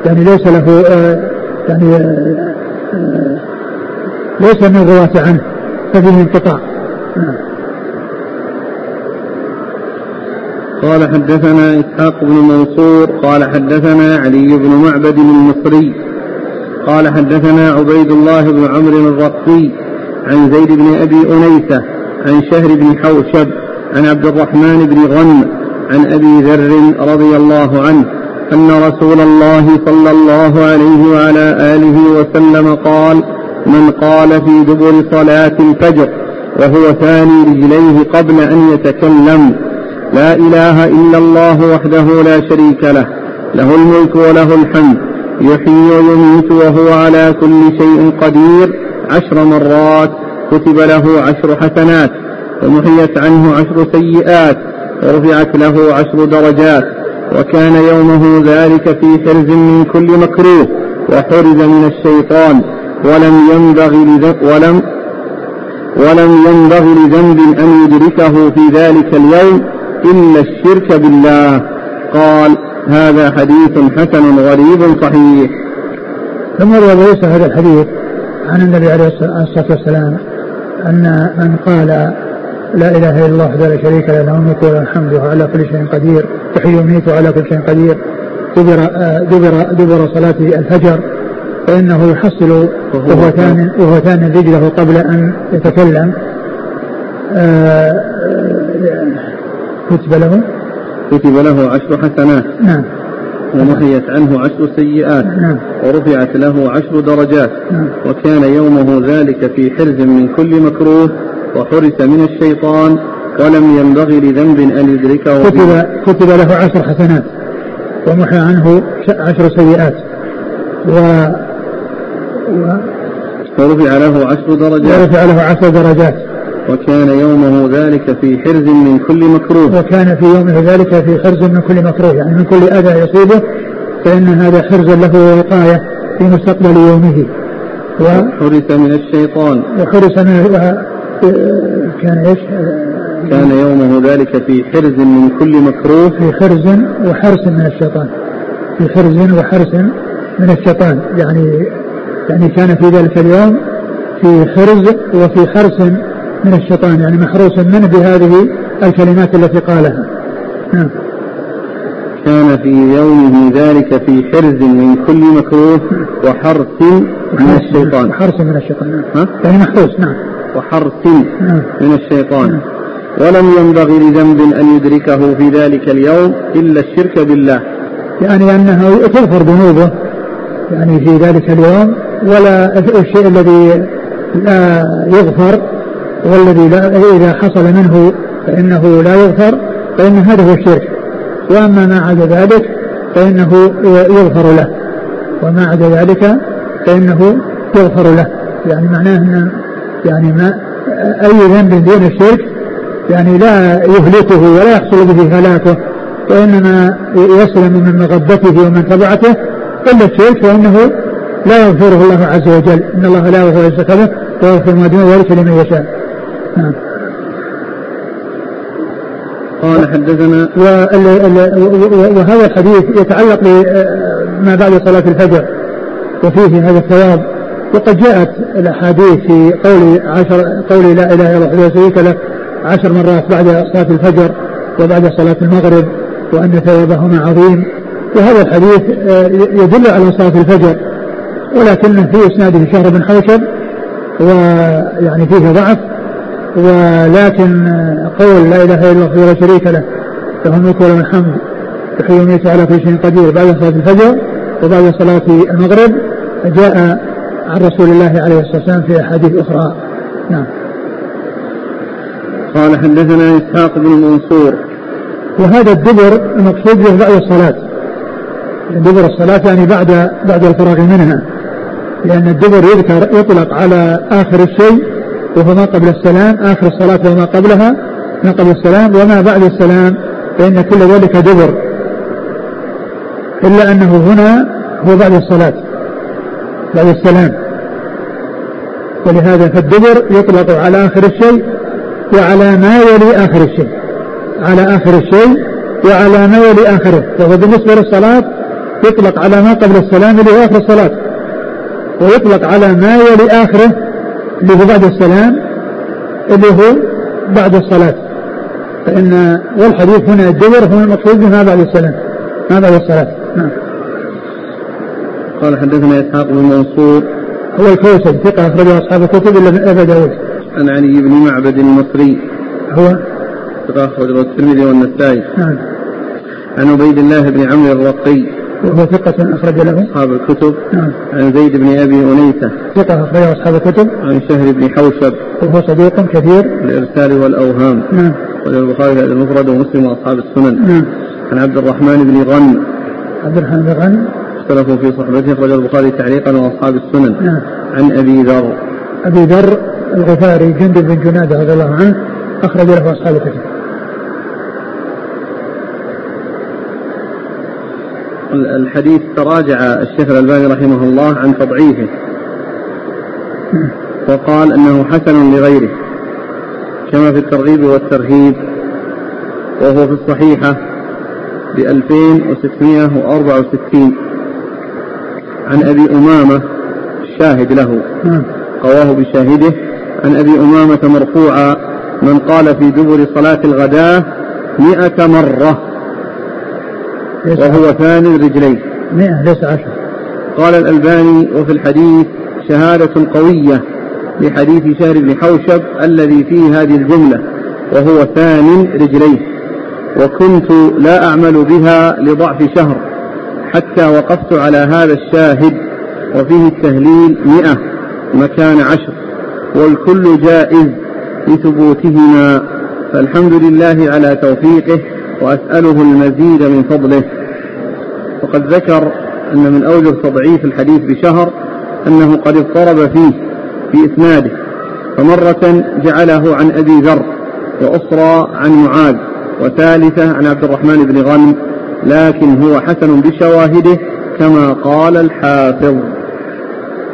يعني ليس له آه يعني آه آه ليس من الرواة عنه. ففيه انقطاع. قال حدثنا إسحاق بن منصور قال حدثنا علي بن معبد المصري قال حدثنا عبيد الله بن عمرو الرقي عن زيد بن أبي أنيسة عن شهر بن حوشب عن عبد الرحمن بن غنم عن أبي ذر رضي الله عنه أن رسول الله صلى الله عليه وعلى آله وسلم قال من قال في دبر صلاة الفجر وهو ثاني رجليه قبل أن يتكلم لا إله إلا الله وحده لا شريك له له الملك وله الحمد يحيي ويميت وهو على كل شيء قدير عشر مرات كتب له عشر حسنات ومحيت عنه عشر سيئات ورفعت له عشر درجات وكان يومه ذلك في حرز من كل مكروه وحرز من الشيطان ولم ينبغي ولم ولم ينبغي لذنب أن يدركه في ذلك اليوم إلا الشرك بالله. قال هذا حديث حسن غريب صحيح. ثم ليس هذا الحديث عن النبي عليه الصلاة والسلام أن من قال لا إله إلا الله وحده لا شريك له له الملك وله الحمد وهو على كل شيء قدير يحيي ويميت وعلى كل شيء قدير. دبر دبر دبر صلاة الفجر فإنه يحصل وهو ثاني وهو ثاني رجله قبل أن يتكلم. آه، كتب له؟ كتب له عشر حسنات. نعم. ومحيت عنه عشر سيئات. نعم. ورفعت له عشر درجات. نعم. وكان يومه ذلك في حرز من كل مكروه. وحرس من الشيطان ولم ينبغي لذنب أن يدركه كتب, كتب له عشر حسنات ومحى عنه عشر سيئات. و, و ورفع له عشر درجات. ورفع له عشر درجات. وكان يومه ذلك في حرز من كل مكروه. وكان في يومه ذلك في حرز من كل مكروه. يعني من كل أذى يصيبه فإن هذا حرز له وقاية في مستقبل يومه. وحرس من الشيطان. وحرس من كان إيش؟ كان يومه ذلك في حرز من كل مكروه. في حرز وحرس من الشيطان. في حرز وحرس من الشيطان. يعني يعني كان في ذلك اليوم في حرز وفي حرس من الشيطان. يعني محروس منه بهذه الكلمات التي قالها. نعم. كان في يومه ذلك في حرز من كل مكروه وحرس من الشيطان. وحرس من الشيطان. نعم. ها؟ يعني محروس نعم. وحرس نعم. من الشيطان. ولم ينبغي لذنب أن يدركه في ذلك اليوم إلا الشرك بالله. يعني أنه تغفر ذنوبه يعني في ذلك اليوم ولا الشيء الذي لا يغفر والذي لا إذا حصل منه فإنه لا يغفر فإن هذا هو الشرك. وأما ما عدا ذلك فإنه يغفر له. وما عدا ذلك فإنه يغفر له. يعني معناه أن يعني ما أي ذنب دون الشرك يعني لا يهلكه ولا يحصل به هلاكه وإنما يسلم من مغبته ومن تبعته إلا الشرك فإنه لا يغفره الله عز وجل. إن الله لا يغفر الشرك به ويغفر ما دون ذلك لمن يشاء. نعم. قال حدثنا وهذا الحديث يتعلق بما بعد صلاة الفجر وفيه هذا الثواب. وقد جاءت الأحاديث في قول عشر قول لا إله إلا الله شريك له عشر مرات بعد صلاة الفجر وبعد صلاة المغرب وأن ثوابهما عظيم. وهذا الحديث آه، يدل على صلاة الفجر. ولكن في إسناده شهر بن حوشب ويعني فيه ضعف. ولكن آه، قول لا إله إلا الله ولا شريك له له الملك وله الحمد يحيي على كل شيء قدير. بعد صلاة الفجر وبعد صلاة المغرب جاء عن رسول الله عليه الصلاة والسلام في أحاديث أخرى. نعم. قال حدثنا إسحاق بن منصور. وهذا الدبر المقصود به بعد الصلاة. دبر الصلاة يعني بعد بعد الفراغ منها. لأن الدبر يذكر يطلق على آخر الشيء وهو ما قبل السلام آخر الصلاة وما قبلها ما قبل السلام وما بعد السلام فإن كل ذلك دبر. إلا أنه هنا هو بعد الصلاة. بعد السلام. ولهذا فالدبر يطلق على آخر الشيء وعلى ما يلي آخر الشيء. على آخر الشيء وعلى ما يلي آخره. وهو بالنسبة للصلاة يطلق على ما قبل السلام اللي هو آخر الصلاة. ويطلق على ما يلي آخره اللي هو بعد السلام اللي هو بعد الصلاة. فإن والحديث هنا الدبر هو المقصود بما بعد السلام. ما بعد الصلاة. نعم. قال حدثنا إسحاق بن منصور. هو الكوسج ثقة أخرجه أصحاب الكتب إلا أبا داود. عن علي بن معبد المصري. هو؟ ثقة أخرجه الترمذي والنسائي. نعم. عن عبيد الله بن عمرو الرقي. وهو ثقة أخرج له. أصحاب الكتب. نعم. عن زيد بن أبي أنيسة. ثقة أخرجه أصحاب الكتب. عن شهر بن حوشب. وهو صديق كثير الإرسال والأوهام. نعم. البخاري في المفرد ومسلم وأصحاب السنن. نعم. عن عبد الرحمن بن غن. عبد الرحمن بن غنم اختلفوا في صحبته أخرجه البخاري تعليقا وأصحاب السنن. نعم. عن أبي ذر. أبي ذر الغفاري جندب بن جنادة رضي الله عنه أخرج له أصحاب الكتب. الحديث تراجع الشيخ الألباني رحمه الله عن تضعيفه. وقال أنه حسن لغيره كما في الترغيب والترهيب وهو في الصحيحة ب 2664 عن أبي أمامة الشاهد له. نعم. قواه بشاهده. عن أبي أمامة مرفوعا من قال في دبر صلاة الغداة مئة مرة. وهو ثاني الرجلين. مئة ليس عشر. قال الألباني وفي الحديث شهادة قوية لحديث شهر بن حوشب الذي فيه هذه الجملة. وهو ثاني رجليه وكنت لا أعمل بها لضعف شهر. حتى وقفت على هذا الشاهد وفيه التهليل مئة مكان عشر والكل جائز لثبوتهما فالحمد لله على توفيقه وأسأله المزيد من فضله. وقد ذكر أن من أوجه تضعيف الحديث بشهر أنه قد اضطرب فيه في إسناده فمرة جعله عن أبي ذر وأخرى عن معاذ وثالثة عن عبد الرحمن بن غنم لكن هو حسن بشواهده كما قال الحافظ.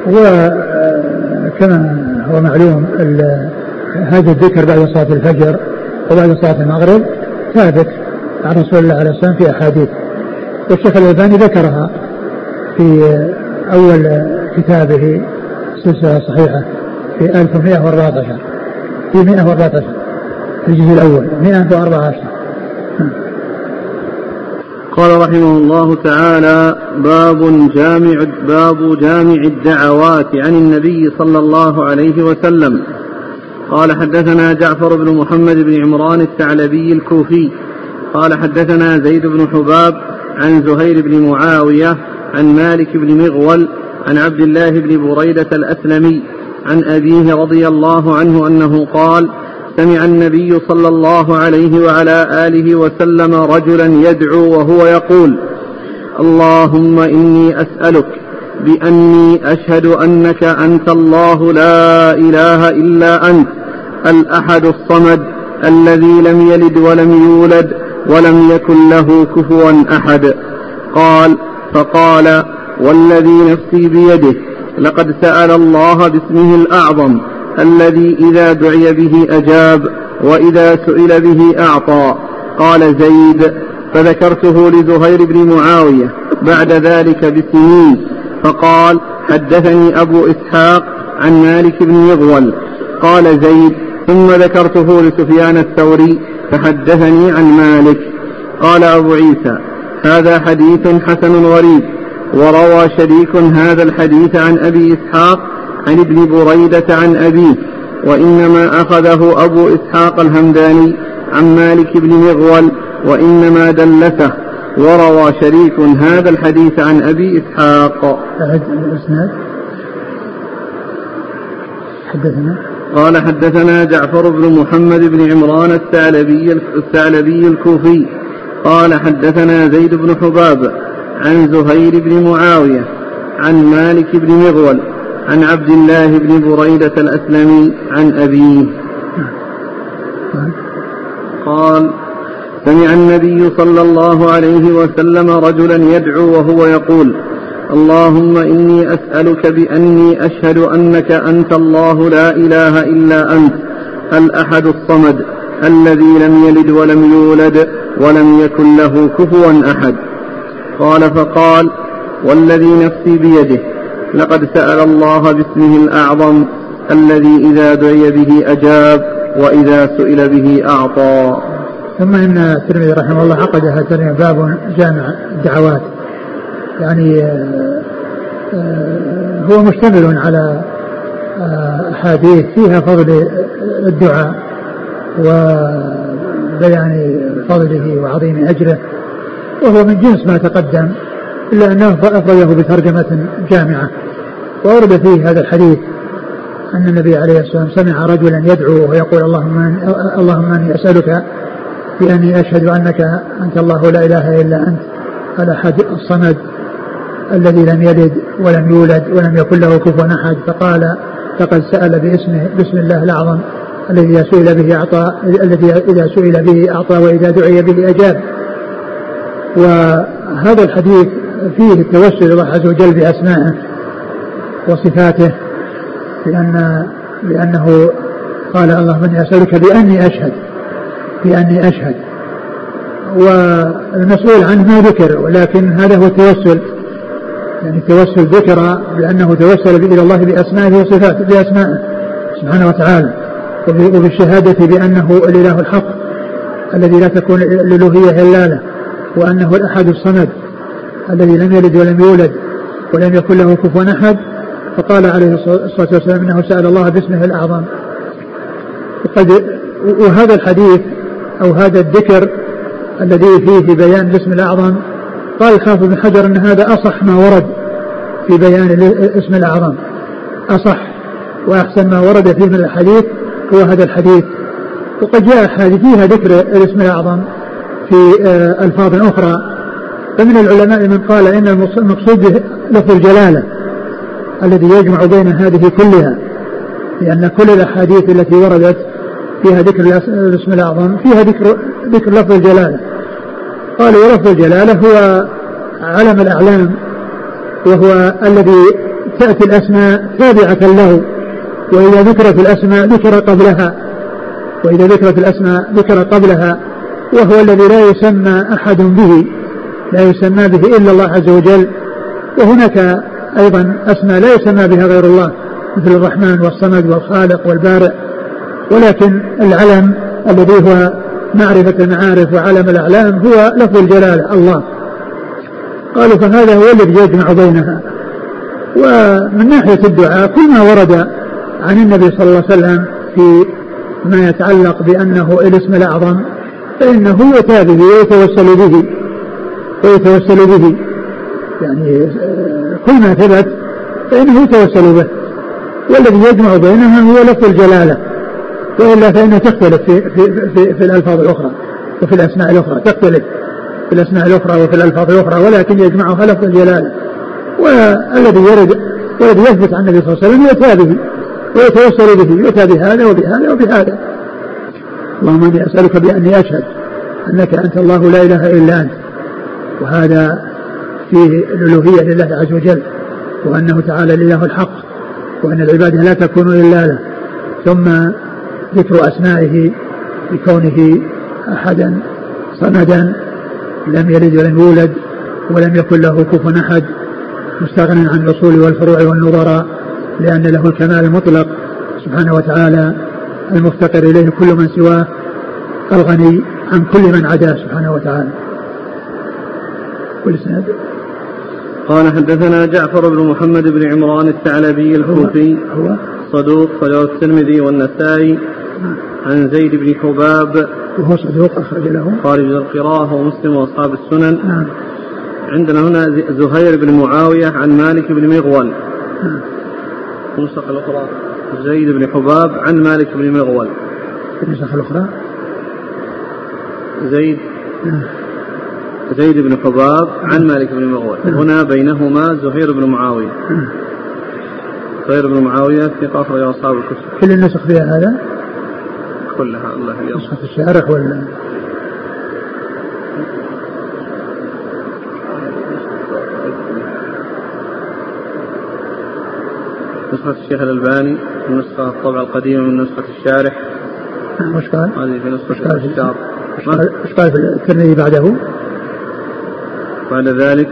وكما هو معلوم هذا الذكر بعد صلاة الفجر وبعد صلاة المغرب ثابت عن رسول الله عليه الصلاة في أحاديث. والشيخ الألباني ذكرها في أول كتابه سلسلة صحيحة في 1114 في 114 في الجزء الأول 114 قال رحمه الله تعالى باب جامع باب جامع الدعوات عن النبي صلى الله عليه وسلم. قال حدثنا جعفر بن محمد بن عمران الثعلبي الكوفي. قال حدثنا زيد بن حباب عن زهير بن معاوية عن مالك بن مغول عن عبد الله بن بريدة الأسلمي عن أبيه رضي الله عنه أنه قال سمع النبي صلى الله عليه وعلى آله وسلم رجلا يدعو وهو يقول اللهم إني أسألك بأني أشهد أنك أنت الله لا إله إلا أنت الأحد الصمد الذي لم يلد ولم يولد ولم يكن له كفوا أحد. قال فقال والذي نفسي بيده لقد سأل الله باسمه الأعظم الذي إذا دعي به أجاب وإذا سئل به أعطى. قال زيد فذكرته لزهير بن معاوية بعد ذلك بسنين. فقال حدثني أبو إسحاق عن مالك بن مغول قال زيد ثم ذكرته لسفيان الثوري فحدثني عن مالك. قال أبو عيسى هذا حديث حسن غريب وروى شريك هذا الحديث عن أبي إسحاق عن ابن بريدة عن أبيه وإنما أخذه أبو إسحاق الهمداني عن مالك بن مغول وإنما دلسه وروى شريك هذا الحديث عن أبي إسحاق. الإسناد؟ حدثنا؟ قال حدثنا جعفر بن محمد بن عمران الثعلبي الثعلبي الكوفي. قال حدثنا زيد بن حباب عن زهير بن معاوية عن مالك بن مغول عن عبد الله بن بريدة الأسلمي عن أبيه. قال سمع النبي صلى الله عليه وسلم رجلا يدعو وهو يقول اللهم إني أسألك بأني أشهد أنك أنت الله لا إله إلا أنت الأحد الصمد الذي لم يلد ولم يولد ولم يكن له كفوا أحد. قال فقال والذي نفسي بيده. لقد سأل الله باسمه الأعظم الذي إذا دعي به أجاب وإذا سئل به أعطى. ثم إن الترمذي رحمه الله عقد هذا باب جامع الدعوات. يعني آه، آه، هو مشتمل على آه، أحاديث فيها فضل الدعاء وبيان فضله وعظيم أجره وهو من جنس ما تقدم إلا أنه أخرجه بترجمة جامعة. وأورد فيه هذا الحديث أن النبي عليه الصلاة والسلام سمع رجلا يدعو ويقول اللهم اللهم إني أسألك بأني أشهد أنك أنت الله لا إله إلا أنت الأحد الصمد الذي لم يلد ولم يولد ولم يكن له كفوا أحد. فقال لقد سأل باسمه بسم الله الأعظم الذي إذا سئل به أعطى الذي إذا سئل به أعطى وإذا دعي به أجاب. وهذا الحديث فيه التوسل الله عز وجل بأسمائه. وصفاته لأن لأنه قال اللهم إني أسألك بأني أشهد بأني أشهد. والمسؤول عنه ما ذكر ولكن هذا هو التوسل. يعني التوسل ذكر لأنه توسل إلى الله بأسمائه وصفاته بأسمائه سبحانه وتعالى وبالشهادة بأنه الإله الحق الذي لا تكون الألوهية إلا له وأنه الأحد الصمد الذي لم يلد ولم يولد ولم يكن له كفوا أحد. فقال عليه الصلاة والسلام إنه سأل الله باسمه الأعظم. وقد وهذا الحديث أو هذا الذكر الذي فيه بيان الاسم الأعظم قال الحافظ بن حجر أن هذا أصح ما ورد في بيان الاسم الأعظم. أصح وأحسن ما ورد فيه من الحديث هو هذا الحديث. وقد جاء أحاديث فيها ذكر الاسم الأعظم في آه، ألفاظ أخرى. فمن العلماء من قال إن المقصود به لفظ الجلالة. الذي يجمع بين هذه كلها لأن كل الأحاديث التي وردت فيها ذكر الاسم الأعظم فيها ذكر ذكر لفظ الجلالة. قال ولفظ الجلالة هو علم الأعلام وهو الذي تأتي الأسماء تابعة له وإذا ذكرت الأسماء ذكر قبلها وإذا ذكرت الأسماء ذكر قبلها وهو الذي لا يسمى أحد به لا يسمى به إلا الله عز وجل وهناك أيضا أسماء لا يسمى بها غير الله مثل الرحمن والصمد والخالق والبارئ. ولكن العلم الذي هو معرفة المعارف وعلم الأعلام هو لفظ الجلالة الله. قالوا فهذا هو الذي يجمع بينها. ومن ناحية الدعاء كل ما ورد عن النبي صلى الله عليه وسلم في ما يتعلق بأنه الاسم الأعظم فإنه يؤتى به ويتوسل به ويتوسل به. يعني كل ما ثبت فإنه يتوسل به. والذي يجمع بينها هو لفظ الجلالة. وإلا فإنها تختلف في, في, في, في الألفاظ الأخرى وفي الأسماء الأخرى. تختلف في الأسماء الأخرى وفي الألفاظ الأخرى ولكن يجمعها لفظ الجلالة. والذي يرد والذي يثبت عن النبي صلى الله عليه وسلم يؤتى به. ويتوسل به يؤتى بهذا وبهذا وبهذا. اللهم إني أسألك بأني أشهد أنك أنت الله لا إله إلا أنت. وهذا فيه الألوهية لله عز وجل وأنه تعالى الاله الحق وأن العباده لا تكون إلا له. ثم ذكر أسمائه بكونه أحدا صمدا لم يلد ولم يولد ولم يكن له كفوا أحد مستغنى عن الأصول والفروع والنظراء لأن له الكمال المطلق سبحانه وتعالى المفتقر إليه كل من سواه الغني عن كل من عداه سبحانه وتعالى. والاسناد قال حدثنا جعفر بن محمد بن عمران الثعلبي الكوفي. صدوق صدوق الترمذي والنسائي. عن زيد بن حباب. وهو صدوق أخرج له. خارج القراءة ومسلم وأصحاب السنن. نعم. عندنا هنا زهير بن معاوية عن مالك بن مغول. نعم. النسخة الأخرى. زيد بن حباب عن مالك بن مغول. النسخة الأخرى. زيد. نعم. زيد بن حباب عن مالك بن مغول. هنا بينهما زهير بن معاوية. زهير بن معاوية في أخرج أصحاب الكتب كل النسخ فيها هذا؟ كلها الله يرحمه نسخة الشارح ولا؟ نسخة الشيخ الألباني النسخة الطبعة القديمة من نسخة الشارح وش قال؟ هذه في نسخة الشارح وش قال في الترمذي بعده؟ بعد ذلك؟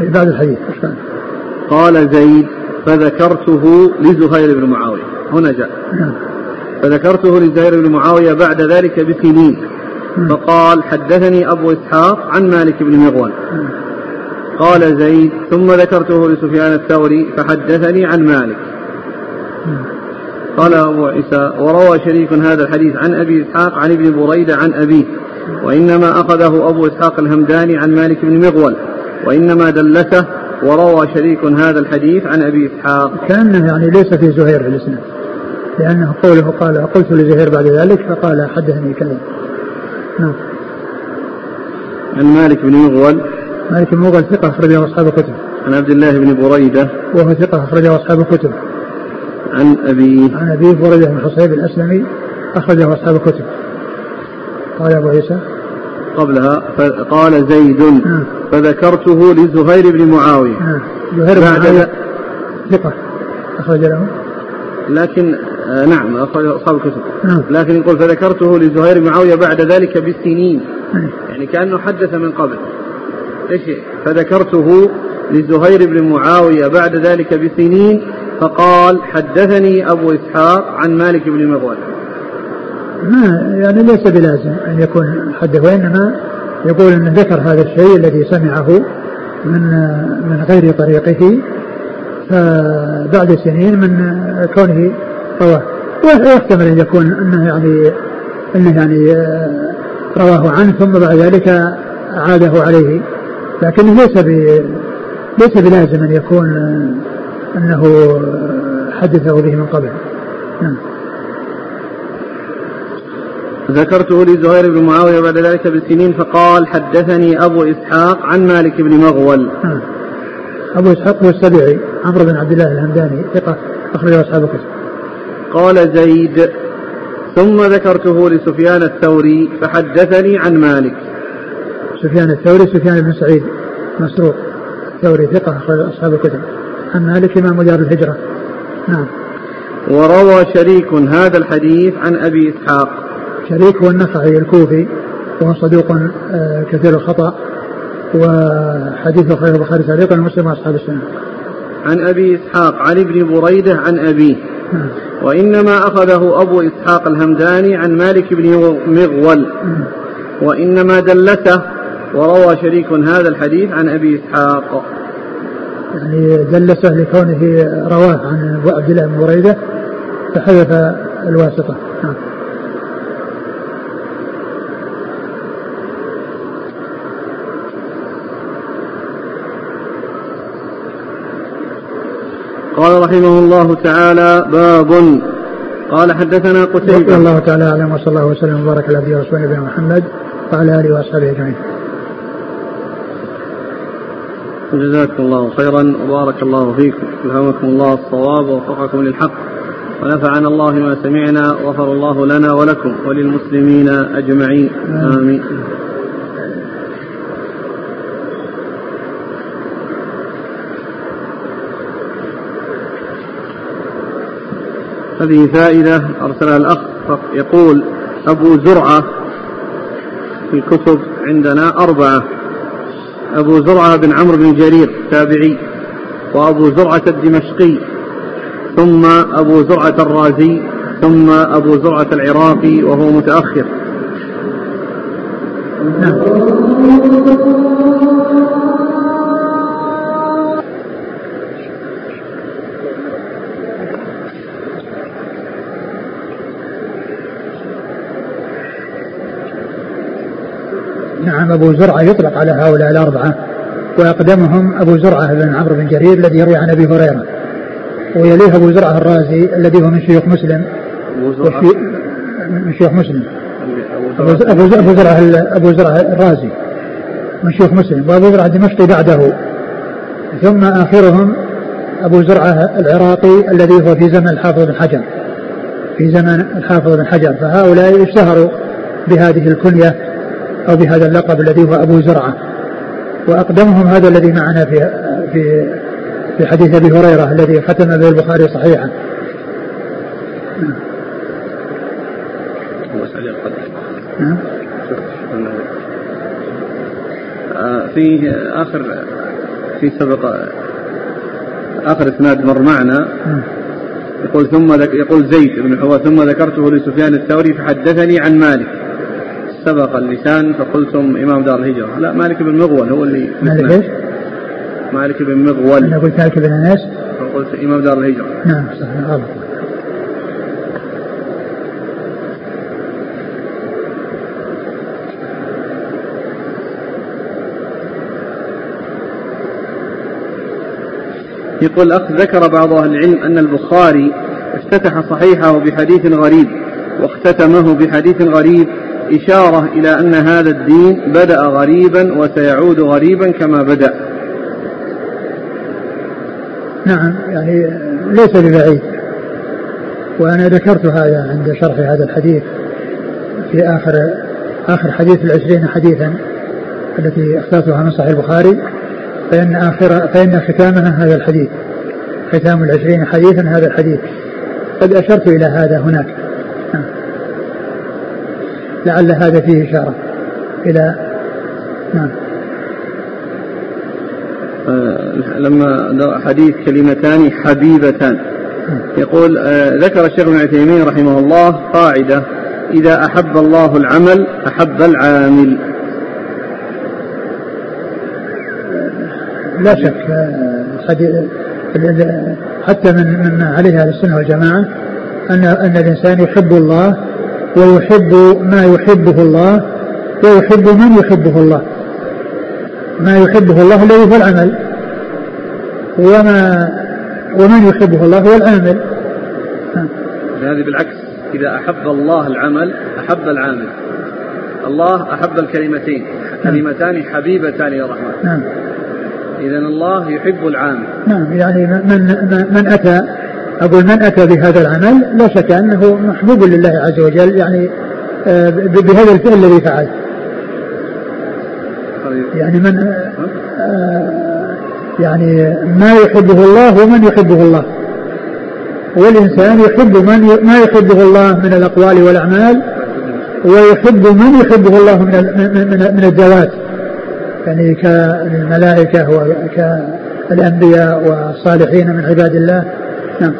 بعد الحديث. قال؟ زيد فذكرته لزهير بن معاوية. هنا جاء. نعم. فذكرته لزهير بن معاوية بعد ذلك بسنين. نعم. فقال حدثني أبو إسحاق عن مالك بن مغول. قال زيد ثم ذكرته لسفيان الثوري فحدثني عن مالك. قال أبو عيسى وروى شريك هذا الحديث عن أبي إسحاق عن ابن بريدة عن أبيه. وإنما أخذه أبو إسحاق الهمداني عن مالك بن مغول وإنما دلسه وروى شريك هذا الحديث عن أبي إسحاق. كأنه يعني ليس في زهير في الإسناد لأنه قوله قال قلت لزهير بعد ذلك فقال حدثني كذا نعم. عن مالك بن مغول. مالك بن مغول ثقة أخرجه أصحاب الكتب. عن عبد الله بن بريدة. وهو ثقة أخرجه أصحاب الكتب. عن أبيه. عن أبيه بريدة بن حصيب الأسلمي أخرجه أصحاب الكتب. قال أبو عيسى. قبلها قال زيد. نعم. فذكرته لزهير بن معاوية. نعم. زهير بن معاوية ثقة أخرج له. لكن آه نعم أخرج أصحاب الكتب. لكن يقول فذكرته لزهير بن معاوية بعد ذلك بالسنين. نعم. يعني كأنه حدث من قبل. إيش؟ فذكرته لزهير بن معاوية بعد ذلك بسنين فقال حدثني أبو إسحاق عن مالك بن مغول ما يعني ليس بلازم أن يكون حدث وإنما يقول أنه ذكر هذا الشيء الذي سمعه من من غير طريقه فبعد سنين من كونه رواه. ويحتمل أن يكون أنه يعني أنه يعني رواه عنه ثم بعد ذلك عاده عليه. لكنه ليس ب ليس بلازم أن يكون أنه حدثه به من قبل. نعم. ذكرته لزهير بن معاوية بعد ذلك بالسنين فقال حدثني أبو إسحاق عن مالك بن مغول. نعم. أبو إسحاق هو السبيعي عمرو بن عبد الله الهمداني ثقة أخرجه أصحاب الكتب قال زيد ثم ذكرته لسفيان الثوري فحدثني عن مالك. سفيان الثوري سفيان بن سعيد مسروق الثوري ثقة أخرج أصحاب الكتب. عن مالك إمام دار الهجرة. نعم. وروى شريك هذا الحديث عن أبي إسحاق. شريك هو النخعي الكوفي وهو صدوق آه، كثير الخطأ وحديث خير البخاري تعليقا ومسلم واصحاب السنة. عن أبي إسحاق عن ابن بريدة عن أبيه. نعم. وإنما أخذه أبو إسحاق الهمداني عن مالك بن مغول. نعم. وإنما دلته وروى شريك هذا الحديث عن أبي إسحاق. يعني دلسه لكونه رواه عن عبد الله بن بريدة فحذف الواسطة. نعم. قال رحمه الله تعالى باب. قال حدثنا قتيبة. الله تعالى اعلم وصلى الله وسلم وبارك على عبده ورسوله نبينا محمد وعلى آله وأصحابه أجمعين. جزاكم الله خيرا وبارك الله فيكم. ألهمكم الله الصواب ووفقكم للحق. ونفعنا الله ما سمعنا وغفر الله لنا ولكم وللمسلمين أجمعين. آمين. هذه فائدة أرسلها الأخ يقول أبو زرعة في الكتب عندنا أربعة. أبو زرعة بن عمرو بن جرير تابعي وأبو زرعة الدمشقي ثم أبو زرعة الرازي ثم أبو زرعة العراقي وهو متأخر. أبو زرعة يطلق على هؤلاء الأربعة وأقدمهم أبو زرعة بن عمرو بن جرير الذي يروي عن أبي هريرة ويليه أبو زرعة الرازي الذي هو من شيوخ مسلم من شيوخ مسلم. أبو زرعة أبو زرعة الرازي من شيوخ مسلم وأبو زرعة الدمشقي بعده. ثم آخرهم أبو زرعة العراقي الذي هو في زمن الحافظ بن حجر. في زمن الحافظ بن حجر. فهؤلاء اشتهروا بهذه الكنية أو بهذا اللقب الذي هو أبو زرعة. وأقدمهم هذا الذي معنا في في في حديث أبي هريرة الذي ختم به البخاري صحيحا. نعم. في آخر في سبق آخر إسناد مر معنا. يقول ثم يقول زيد بن حواء ثم ذكرته لسفيان الثوري فحدثني عن مالك. سبق اللسان فقلتم إمام دار الهجرة. لا مالك بن مغول هو اللي مالك إيش؟ مالك بن مغول. أنا قلت مالك بن أنس. فقلت إمام دار الهجرة. نعم صحيح غلط. يقول الأخ ذكر بعض أهل العلم أن البخاري افتتح صحيحه بحديث غريب واختتمه بحديث غريب إشارة إلى أن هذا الدين بدأ غريبا وسيعود غريبا كما بدأ. نعم يعني ليس ببعيد. وأنا ذكرت هذا عند شرح هذا الحديث في آخر آخر حديث العشرين حديثا التي اخترتها من صحيح البخاري فإن آخر فإن ختامها هذا الحديث. ختام العشرين حديثا هذا الحديث. قد أشرت إلى هذا هناك. لعل هذا فيه إشارة إلى نعم. آه، لما حديث كلمتان حبيبتان. يقول آه، ذكر الشيخ ابن عثيمين رحمه الله قاعدة إذا أحب الله العمل أحب العامل. لا شك آه، حتى من مما عليه أهل السنة والجماعة ان أن الإنسان يحب الله ويحب ما يحبه الله ويحب من يحبه الله. ما يحبه الله الذي هو العمل. وما ومن يحبه الله هو العامل. هذه بالعكس إذا أحب الله العمل أحب العامل. الله أحب الكلمتين. كلمتان حبيبتان إلى الرحمن نعم. إذا الله يحب العامل. نعم يعني من من أتى أقول من أتى بهذا العمل لا شك أنه محبوب لله عز وجل يعني آه، بهذا الفعل الذي فعل. طيب. يعني من آه، يعني ما يحبه الله ومن يحبه الله. والإنسان يحب من ما يحبه الله من الأقوال والأعمال ويحب من يحبه الله من من من الذوات. يعني كالملائكة وكالأنبياء والصالحين من عباد الله. نعم.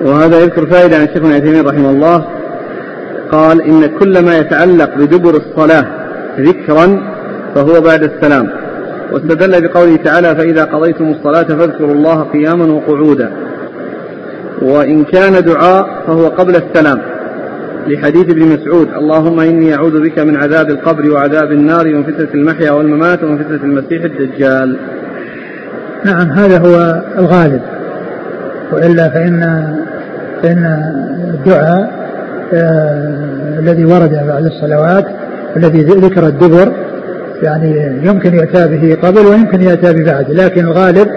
وهذا يذكر فائدة عن الشيخ ابن رحمه الله. قال إن كل ما يتعلق بدبر الصلاة ذكرا فهو بعد السلام. واستدل بقوله تعالى فإذا قضيتم الصلاة فاذكروا الله قياما وقعودا. وإن كان دعاء فهو قبل السلام. لحديث ابن مسعود اللهم إني أعوذ بك من عذاب القبر وعذاب النار ومن فتنة المحيا والممات ومن فتنة المسيح الدجال. نعم هذا هو الغالب. وإلا فإن فإن الدعاء آه الذي ورد بعد الصلوات الذي ذكر الدبر يعني يمكن يأتى به قبل ويمكن يأتى به بعد لكن الغالب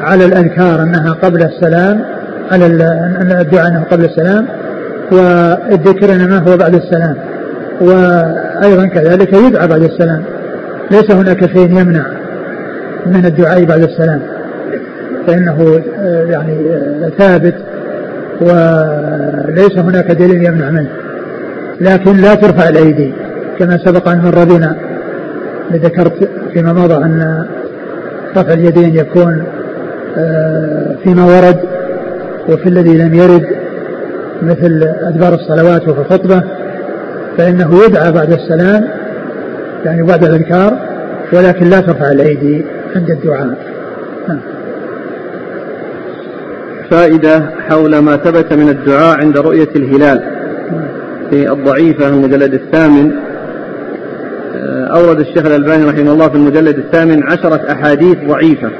على الأذكار أنها قبل السلام على الدعاء أنه قبل السلام والذكر إنما هو بعد السلام وأيضا كذلك يدعى بعد السلام ليس هناك شيء يمنع من الدعاء بعد السلام فإنه آه، يعني آه، ثابت وليس هناك دليل يمنع منه لكن لا ترفع الأيدي كما سبق أن مر بنا ذكرت فيما مضى أن رفع اليدين يكون آه، فيما ورد وفي الذي لم يرد مثل أدبار الصلوات وفي الخطبة فإنه يدعى بعد السلام يعني بعد الأذكار ولكن لا ترفع الأيدي عند الدعاء. نعم. فائدة حول ما ثبت من الدعاء عند رؤية الهلال في الضعيفة المجلد الثامن. آه، أورد الشيخ الألباني رحمه الله في المجلد الثامن عشرة أحاديث ضعيفة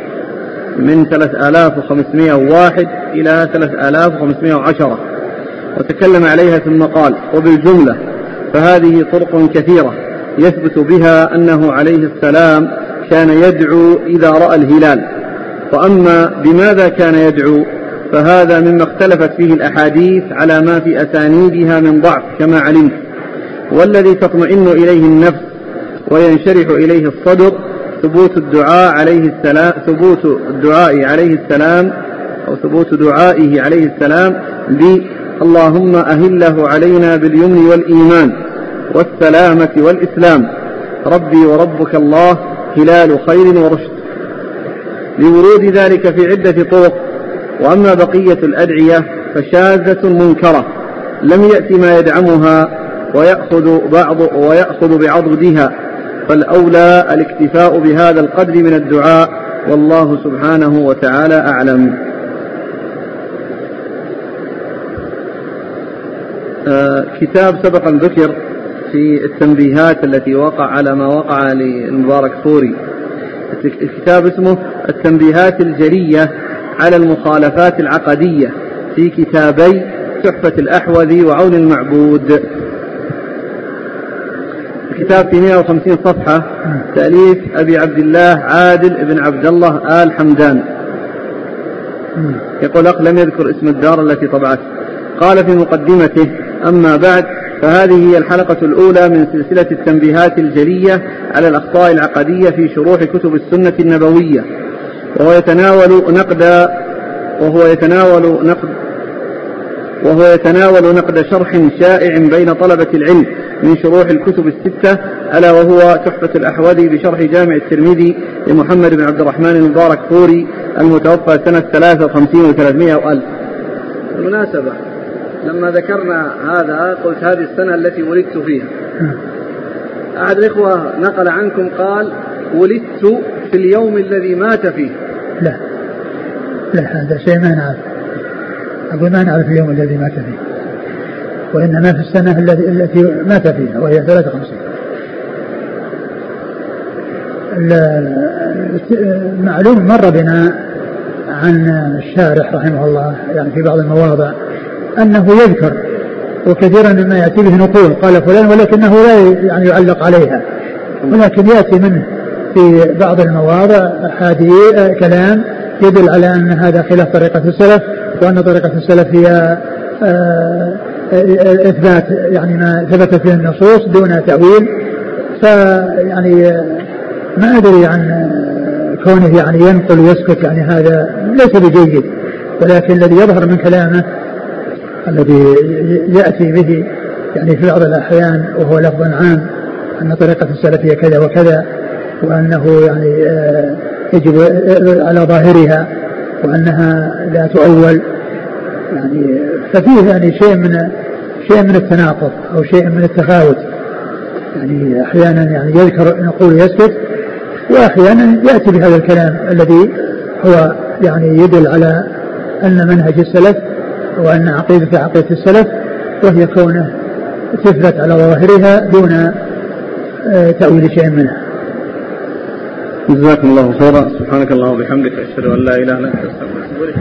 من 3501 إلى 3510 وتكلم عليها ثم قال وبالجملة فهذه طرق كثيرة يثبت بها أنه عليه السلام كان يدعو إذا رأى الهلال. وأما بماذا كان يدعو فهذا مما اختلفت فيه الأحاديث على ما في أسانيدها من ضعف كما علمت. والذي تطمئن إليه النفس وينشرح إليه الصدر ثبوت الدعاء عليه السلام ثبوت الدعاء عليه السلام أو ثبوت دعائه عليه السلام اللهم أهله علينا باليمن والإيمان والسلامة والإسلام. ربي وربك الله هلال خير ورشد. لورود ذلك في عدة طرق. وأما بقية الأدعية فشاذة منكرة. لم يأت ما يدعمها ويأخذ بعض ويأخذ بعضدها فالأولى الاكتفاء بهذا القدر من الدعاء. والله سبحانه وتعالى أعلم آه كتاب سبقا ذكر في التنبيهات التي وقع على ما وقع للمبارك فوري الكتاب اسمه التنبيهات الجرية على المخالفات العقدية في كتابي تحفة الأحوذي وعون المعبود. الكتاب في 150 صفحة تأليف أبي عبد الله عادل بن عبد الله آل حمدان. يقول لم يذكر اسم الدار التي طبعته قال في مقدمته أما بعد فهذه هي الحلقة الأولى من سلسلة التنبيهات الجلية على الأخطاء العقدية في شروح كتب السنة النبوية. وهو يتناول نقد وهو يتناول نقد وهو يتناول نقد شرح شائع بين طلبة العلم من شروح الكتب الستة ألا وهو تحفة الأحوذي بشرح جامع الترمذي لمحمد بن عبد الرحمن المبارك فوري المتوفى سنة 53 و300 وألف بالمناسبة لما ذكرنا هذا قلت هذه السنة التي ولدت فيها. أحد الإخوة نقل عنكم قال ولدت في اليوم الذي مات فيه. لا. لا هذا شيء ما نعرف. أقول ما نعرف اليوم الذي مات فيه. وإنما في السنة التي مات فيها وهي 53 معلوم مر بنا عن الشارح رحمه الله يعني في بعض المواضع أنه يذكر وكثيرا ما يأتي به نقول قال فلان ولكنه لا يعني يعلق عليها. ولكن يأتي منه في بعض المواضع أحاديث كلام يدل على أن هذا خلاف طريقة السلف وأن طريقة السلف هي آه، إثبات يعني ما ثبت فيه النصوص دون تأويل. فيعني ما أدري عن كونه يعني ينقل ويسكت يعني هذا ليس بجيد ولكن الذي يظهر من كلامه الذي يأتي به يعني في بعض الأحيان وهو لفظ عام أن طريقة السلف هي كذا وكذا وأنه يعني آه، يجب آه، على ظاهرها وأنها لا تؤول. يعني ففيه يعني شيء من شيء من التناقض أو شيء من التفاوت. يعني أحيانا يعني يذكر نقول يسكت وأحيانا يأتي بهذا الكلام الذي هو يعني يدل على أن منهج السلف وأن عقيدة عقيدة السلف وهي كونه تثبت على ظواهرها دون آه، تأويل شيء منها. جزاكم الله خيرا. سبحانك اللهم وبحمدك أشهد أن لا إله إلا أنت أستغفرك.